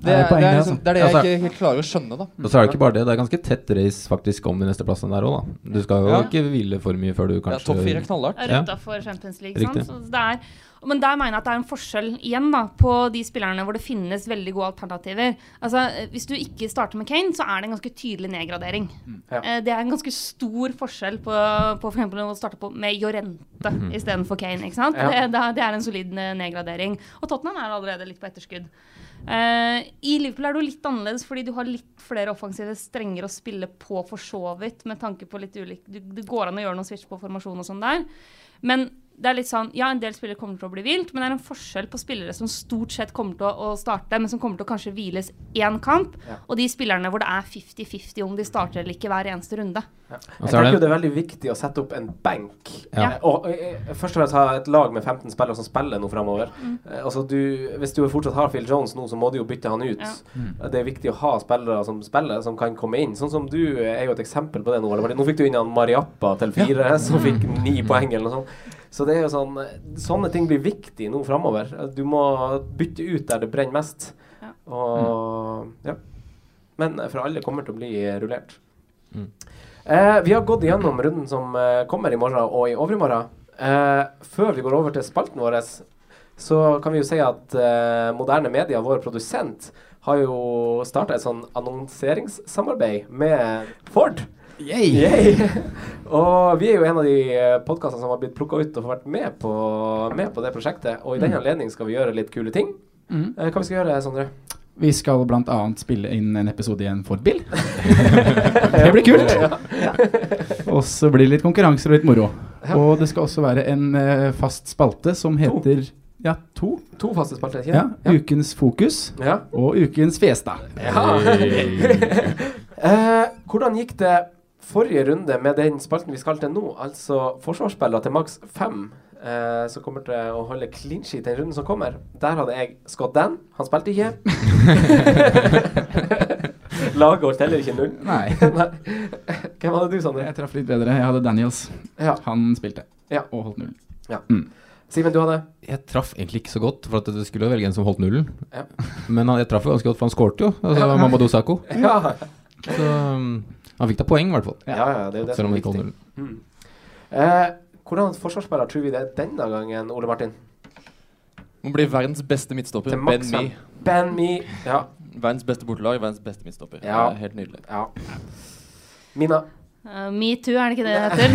Det, det er poenget, det, er altså. liksom, det er det jeg Altså- ikke helt klarer å skjønne, da. Og så er det ikke bare det, det er ganske tett race faktisk om de neste plassene der òg, da. Du skal jo Ja. ikke hvile for mye før du Ja, kanskje Topp fire er knallhardt. Er Ja. for Champions League. Sant? Så det er, men der mener jeg at det er en forskjell igjen da, på de spillerne hvor det finnes veldig gode alternativer. Altså, eh, Hvis du ikke starter med Kane, så er det en ganske tydelig nedgradering. Ja. Eh, Det er en ganske stor forskjell på, på for eksempel å starte på med Jorente mm. istedenfor Kane. ikke sant? Ja. Det, det, er- er en solid eh, nedgradering. Og Tottenham er allerede litt på etterskudd. Uh, I Liverpool er det jo litt annerledes, fordi du har litt flere offensive strenger å spille på for så vidt, med tanke på litt ulik Det går an å gjøre noen switch på formasjon og sånn der. Men det er litt sånn, ja, en del spillere kommer til å bli hvilt, men det er en forskjell på spillere som stort sett kommer til å, å starte, men som kommer til å kanskje hviles én kamp, Ja. og de spillerne hvor det er 50-50 om de starter eller ikke hver eneste runde. Jeg så er tenker jo det- er veldig viktig å sette opp en benk. Ja. Og, Og eh, først og fremst ha et lag med 15 spillere som spiller nå framover. Mm. Eh, altså du, hvis du fortsatt har Phil Jones nå, så må du jo bytte han ut. Ja. Eh, Det er viktig å ha spillere som spiller, som kan komme inn. Sånn som du eh, er jo et eksempel på det nå. Nå fikk du inn han Mariappa til fire, som fikk ni poeng eller noe sånt. Så det er jo sånn Sånne ting blir viktig nå framover. Du må bytte ut der det brenner mest. Ja. Og ja. Men for alle kommer til å bli rullert. Mm. Eh, vi har gått gjennom runden som eh, kommer i morgen og i overmorgen. Eh, før vi går over til spalten vår, så kan vi jo si at eh, Moderne Media, vår produsent, har jo starta et sånn annonseringssamarbeid med Ford. Yay! (laughs) og vi er jo en av de podkastene som har blitt plukka ut og vært med på, med på det prosjektet. Og i den Mm. anledning skal vi gjøre litt kule ting. Mm. Eh, hva vi skal gjøre, Sondre? Vi skal bl.a. spille inn en episode i en Ford-bil. (laughs) det blir kult. Ja. (laughs) Og så blir det litt konkurranser og litt moro. Og det skal også være en eh, fast spalte som heter Ja, to. To faste spalter, ikke Ja, Ukens fokus Ja. og Ukens fiesta. Ja. eh, hvordan gikk det forrige runde med den spalten vi skal til nå? Altså forsvarsspillere til maks fem, eh, som kommer til å holde clean sheet den runden som kommer. Der hadde jeg Scott Dan. Han spilte ikke. (laughs) (laughs) Laget holdt heller ikke null. Nei. (laughs) Nei. Hvem hadde du, Sondre? Jeg traff litt bedre. Jeg hadde Daniels. Ja. Han spilte Ja. og holdt null. Ja. Mm. Simen, du hadde? Jeg traff egentlig ikke så godt, for at du skulle jo velge en som holdt nullen. Ja. Men han, jeg traff jo ganske godt, for han skårte jo. Altså Mamadou Sakho. Ja. Så um, han fikk da poeng, i hvert fall. Ja, ja, det er jo det Selv som om er viktig. Mm. Eh, hvordan forsvarsspiller tror vi det er denne gangen, Ole Martin? Må bli verdens beste midtstopper. Ben Mi. Ben Mee. Ja. Verdens beste bortelag, verdens beste midtstopper. Ja. Er helt nydelig. ja. Mina. Uh, Metoo, er det ikke det det heter?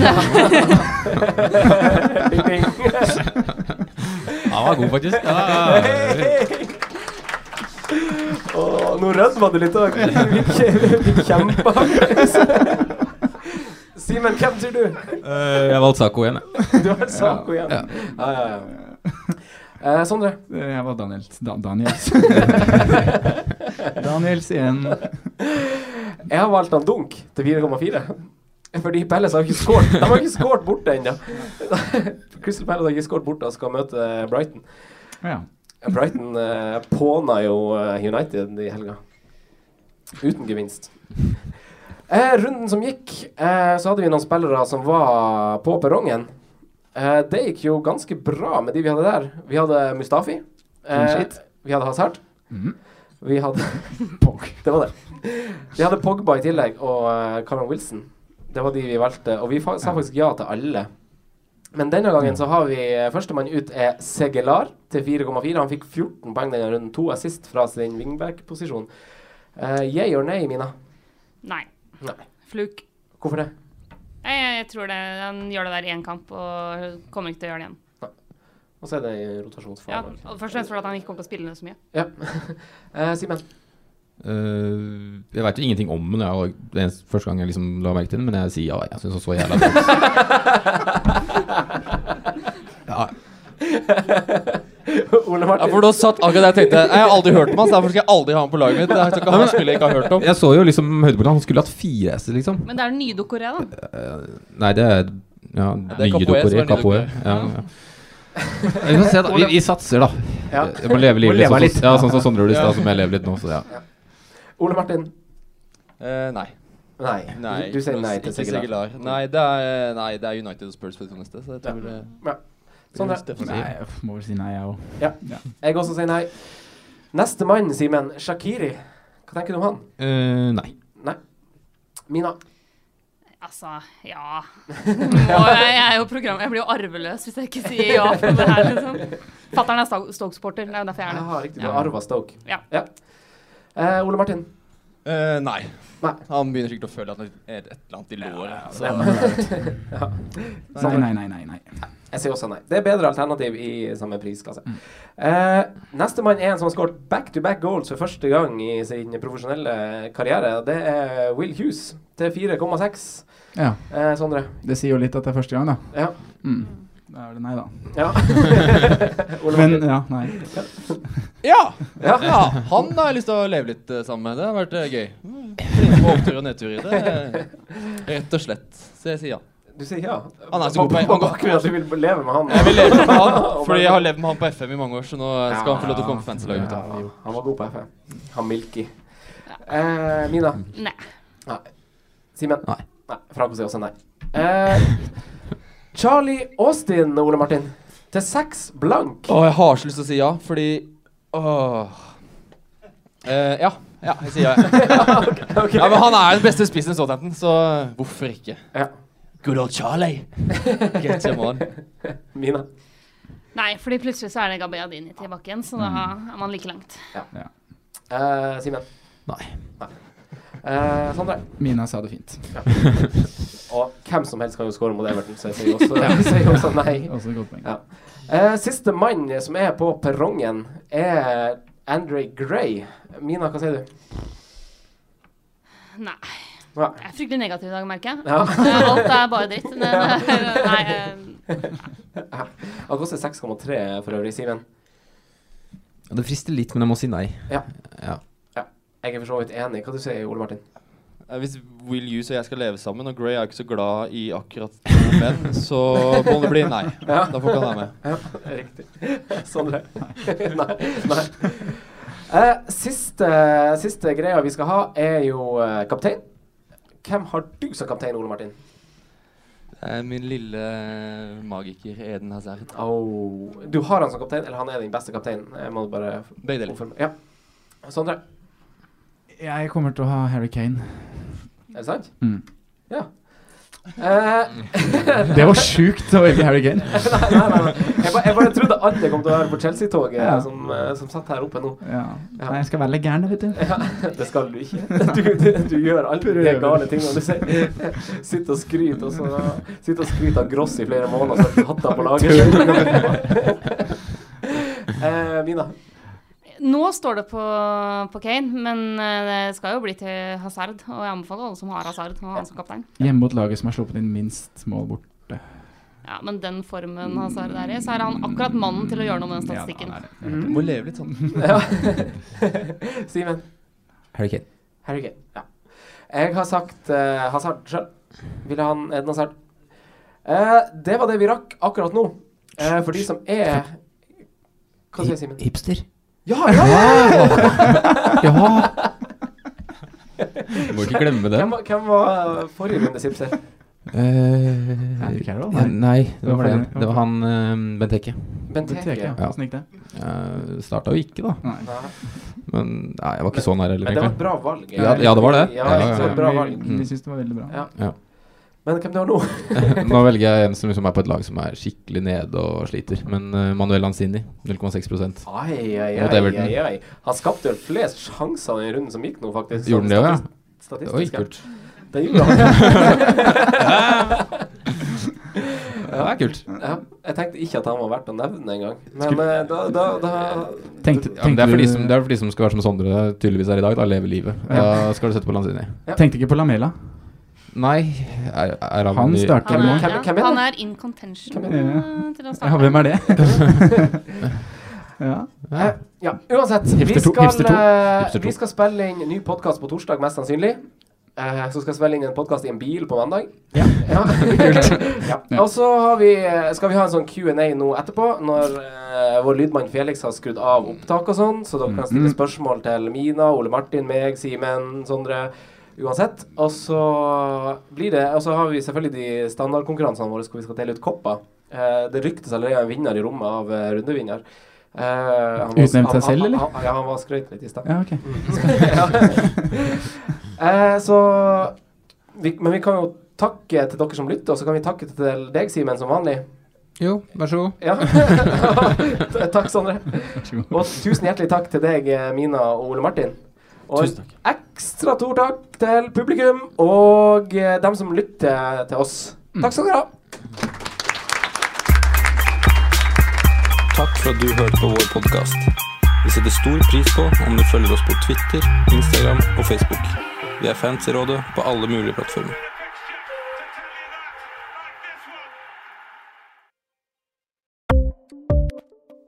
(laughs) (laughs) Han var god, faktisk. Ja, Åh, nå var du litt òg. Vi kjempa. Simen, hvem tror du? Uh, jeg valgte Saco igjen, jeg. Du har Saco igjen. Ja. Ja, ja, ja. Eh, Sondre? Jeg var Daniels. Da Daniels. (laughs) Daniels igjen. Jeg har valgt han Dunk til 4,4. Fordi Pelles har ikke skåret De har ikke skåret borte ennå. (laughs) Crystal Pelles har ikke skåret borte og skal møte Brighton. Ja. Brighton eh, påna jo eh, United i helga. Uten gevinst. Eh, runden som gikk, eh, så hadde vi noen spillere som var på perrongen. Eh, det gikk jo ganske bra med de vi hadde der. Vi hadde Mustafi. Eh, vi hadde Hazard. Mhm. Vi hadde (laughs) Pog. Det var det. Vi hadde Pogba i tillegg, og uh, Callum Wilson. Det var de vi valgte. Og vi fa sa faktisk ja til alle. Men denne gangen så har vi Førstemann ut er Segelar til 4,4. Han fikk 14 poeng denne runden. To assist fra sin wingback-posisjon. Uh, yeah or nay, Mina? Nei. Nei. Fluk. Hvorfor det? Jeg, jeg, jeg tror det. Han gjør det der i én kamp og kommer ikke til å gjøre det igjen. Og så er det i Ja, og Først og fremst fordi han ikke kommer til å spille det så mye. Ja. uh, (laughs) Simen? Uh, jeg veit jo ingenting om den. Jeg det er første gang jeg liksom la merke til den, men jeg sier ja. Jeg syns han så jævla (laughs) bra ut. (laughs) Ja. (laughs) Ole Ja, for da satt akkurat der jeg tenkte Jeg har aldri hørt om han, så derfor skal jeg aldri ha han på laget mitt. Jeg ikke han spiller jeg ikke har hørt om. Jeg så jo liksom høydepunktet. Han skulle hatt fire S-er, liksom. Men det er den nye Dokoré, da. Nei, det er ja, det er nye Capoe som Dokoré. er nye Capoe. Dokoré. Ja, ja. Vi får se, da. Vi, vi satser, da. Ja. Jeg må leve livet leve litt, sånn, ja, sånn som Sondre gjorde i stad, som jeg lever litt nå. Så ja. (laughs) Ole Martin. Eh, nei. Nei. nei. Du, du sier nei til Sigurd. Nei, det er, nei, det er United og Spurs på det neste. Så jeg tror det Ja. det. Nei, jeg må vel si nei, jeg òg. Ja. Jeg også sier nei. Neste mann, Simen. Shakiri. Hva tenker du om han? Uh, nei. Nei. Mina. Altså, ja jeg, jeg er jo program... Jeg blir jo arveløs hvis jeg ikke sier ja på det her, liksom. Fatter'n er Sto- Stoke-supporter, Det er jo derfor jeg er Ja, riktig. Du har arva Stoke. Ja. Eh, Ole Martin. Eh, nei. Nei. Han begynner sikkert å føle at det er et eller annet i låret. så- ja. (laughs) Nei, nei, nei, nei, nei. Jeg sier også nei. Det er bedre alternativ i samme prisklasse. Uh, Nestemann er en som har skåret back-to-back goals for første gang i sin profesjonelle karriere. Det er Will Hughes til 4,6. Ja. Uh, Sondre. Det sier jo litt at det er første gang, da. Ja. Mm. Da er det nei, da. Ja. (laughs) Men ja, nei. Ja. Ja. ja! Han har jeg lyst til å leve litt eh, sammen med. Det har vært uh, gøy. Mm. På opptur og nedtur i det. Rett og slett. Så jeg sier ja. Du sier ja? Han er så god på På bakgrunn at du vil leve med han? Jeg vil leve med han, fordi jeg har levd med han på FM i mange år, så nå skal han få lov til å komme på fanslaget mitt. Ja, han var god på FM. Han Milky. Eh, Mina? Nei. Nei. Simen? Nei. Nei. Franco sier også nei. Eh, Charlie Austin, Ole Martin. Til seks blank. Å, jeg har så lyst til å si ja, fordi Åh. Eh, ja. Ja, jeg sier ja. (laughs) ok. ja. Men han er den beste spissen i Southampton, så hvorfor ikke? Ja. Good old Charlie. Get him on. Mina? Nei, fordi plutselig så er det Gabbiadini tilbake igjen, så da Mm. er man like langt. Ja. Ja. Uh, Simen? Nei. Eh, Sondre? Mina sa det fint. Og hvem som helst kan jo skåre mot Everton, så jeg sier også, (laughs) jeg sier også nei. (laughs) Også godt poeng. Ja. Eh, siste mann som er på perrongen, er Andre Gray. Mina, hva sier du? Nei. Ja. Jeg er fryktelig negativ i dag, merker jeg. Ja. (laughs) Eh, Alt er bare dritt. Men, nei, nei. Han koster 6,3 for øvrig, Simen. Det frister litt, men jeg må si nei. Ja. Ja. Jeg er for så vidt enig. Hva du sier Ole Martin? Eh, Hvis Will Hughes og jeg skal leve sammen, og Grey er ikke så glad i akkurat menn, så må det bli nei. (laughs) Ja. Da får ikke han være med. Ja, riktig. Sondre? nei. nei. Eh, siste, siste greia vi skal ha, er jo eh, kaptein. Hvem har du som kaptein, Ole Martin? Eh, Min lille magiker Eden Hazard. Oh. Du har han som kaptein, eller han er din beste kaptein? Jeg må bare Begge deler. Ja. Sondre? Jeg kommer til å ha Harry Kane. Er det sant? Mm. Ja. Eh, (laughs) Det var sjukt å velge Harry Kane. (laughs) nei, nei, nei. Jeg, bare, jeg bare trodde alle kom til å være på Chelsea-toget Ja. som, eh, som satt her oppe nå. Ja. Ja. Nei, jeg skal være litt gæren, vet du. (laughs) Ja, det skal du ikke. Du, du, du gjør alltid de gale tingene du sier. Sitter og skryter, og så sitter og skryter av Gross i flere måneder, så har du hatt ham på laget. uh, Mina? Nå står det på, på Kane, men eh, det skal jo bli til Hazard. Og jeg anbefaler alle som har Hazard, å ha han som kaptein. Hjemme mot laget som har sluppet inn minst mål borte. Ja, Men den formen Hazard er i, så er han akkurat mannen til å gjøre noe med den statistikken. Du må leve litt sånn. Ja. (laughs) Simen? Harry Kane. Harry Kane. Ja. Jeg har sagt uh, Hazard sjøl. Ville han Eden Hazard? Uh, det var det vi rakk akkurat nå. Uh, for de som er Hva sier Simen? Hipster. Ja, ja! Ja. ja. Du må ikke glemme den. Hvem, hvem var forrige runde Sipser? Eh, Andy Carroll? ja, nei, det var, det, var det var han uh, Benteke. Benteke. Ja. Åssen gikk det? Uh, Starta jo ikke, da. Nei. Nei. Men nei, jeg var ikke så nær heller, Men det var et bra valg. Ja, ja, det var det. Ja, Ja, ja, det var ja. Vi, valg. vi syns det var veldig bra. Ja. Ja. Men hvem det var nå? Nå velger jeg en som liksom er på et lag som er skikkelig nede og sliter. Men uh, Manuel Lanzini, 0,6 Ai, ai, ai, Mot Everton. ai, ai. Han skapte vel flest sjanser i runden som gikk nå, faktisk. Gjorde han det òg, ja? Statist- Statistisk. Oi, kult. Det gjorde han. (laughs) Det er kult. ja, jeg tenkte ikke at han var verdt å nevne engang. Men eh, da, da, da Tenkte, Ja, men det, er for de som, det er for de som skal være som Sondre tydeligvis er i dag, da lever livet. Da skal du sette på Lanzini. tenkte ikke på Lamela. Nei, er, er han, Han starter nå. er, ja, han er in contention Hvem er det? til å Ja, hvem er det? (laughs) Ja. Eh, ja, uansett. Vi skal, to. eh, to. vi skal spille inn ny podkast på torsdag, mest sannsynlig. Eh, så skal jeg spille inn en podkast i en bil på mandag. Ja. ja. (laughs) (laughs) Og så vi, eh, skal vi ha en sånn Q&A nå etterpå, når eh, vår lydmann Felix har skrudd av opptak og sånn, så dere kan stille Mm. spørsmål til Mina, Ole Martin, meg, Simen, Sondre. Uansett. Og så blir det Og så har vi selvfølgelig de standardkonkurransene våre hvor vi skal dele ut kopper. Eh, det ryktes allerede en vinner i rommet av uh, rundevinner. Eh, Utnevnt seg selv, eller? han- Ja, han var skrøyt litt i stad. Ja, okay. (laughs) eh, så vi, Men vi kan jo takke til dere som lytter, og så kan vi takke til deg, Simen, som vanlig. Jo, vær så god. Ja. (laughs) takk, Sondre. Og tusen hjertelig takk til deg, eh, Mina og Ole Martin. Og Tusen en ekstra stor takk til publikum og eh, dem som lytter til oss. Takk skal dere ha. Takk for at du hørte på vår podkast. Vi setter stor pris på om du følger oss på Twitter, Instagram og Facebook. Vi er fans i rådet på alle mulige plattformer.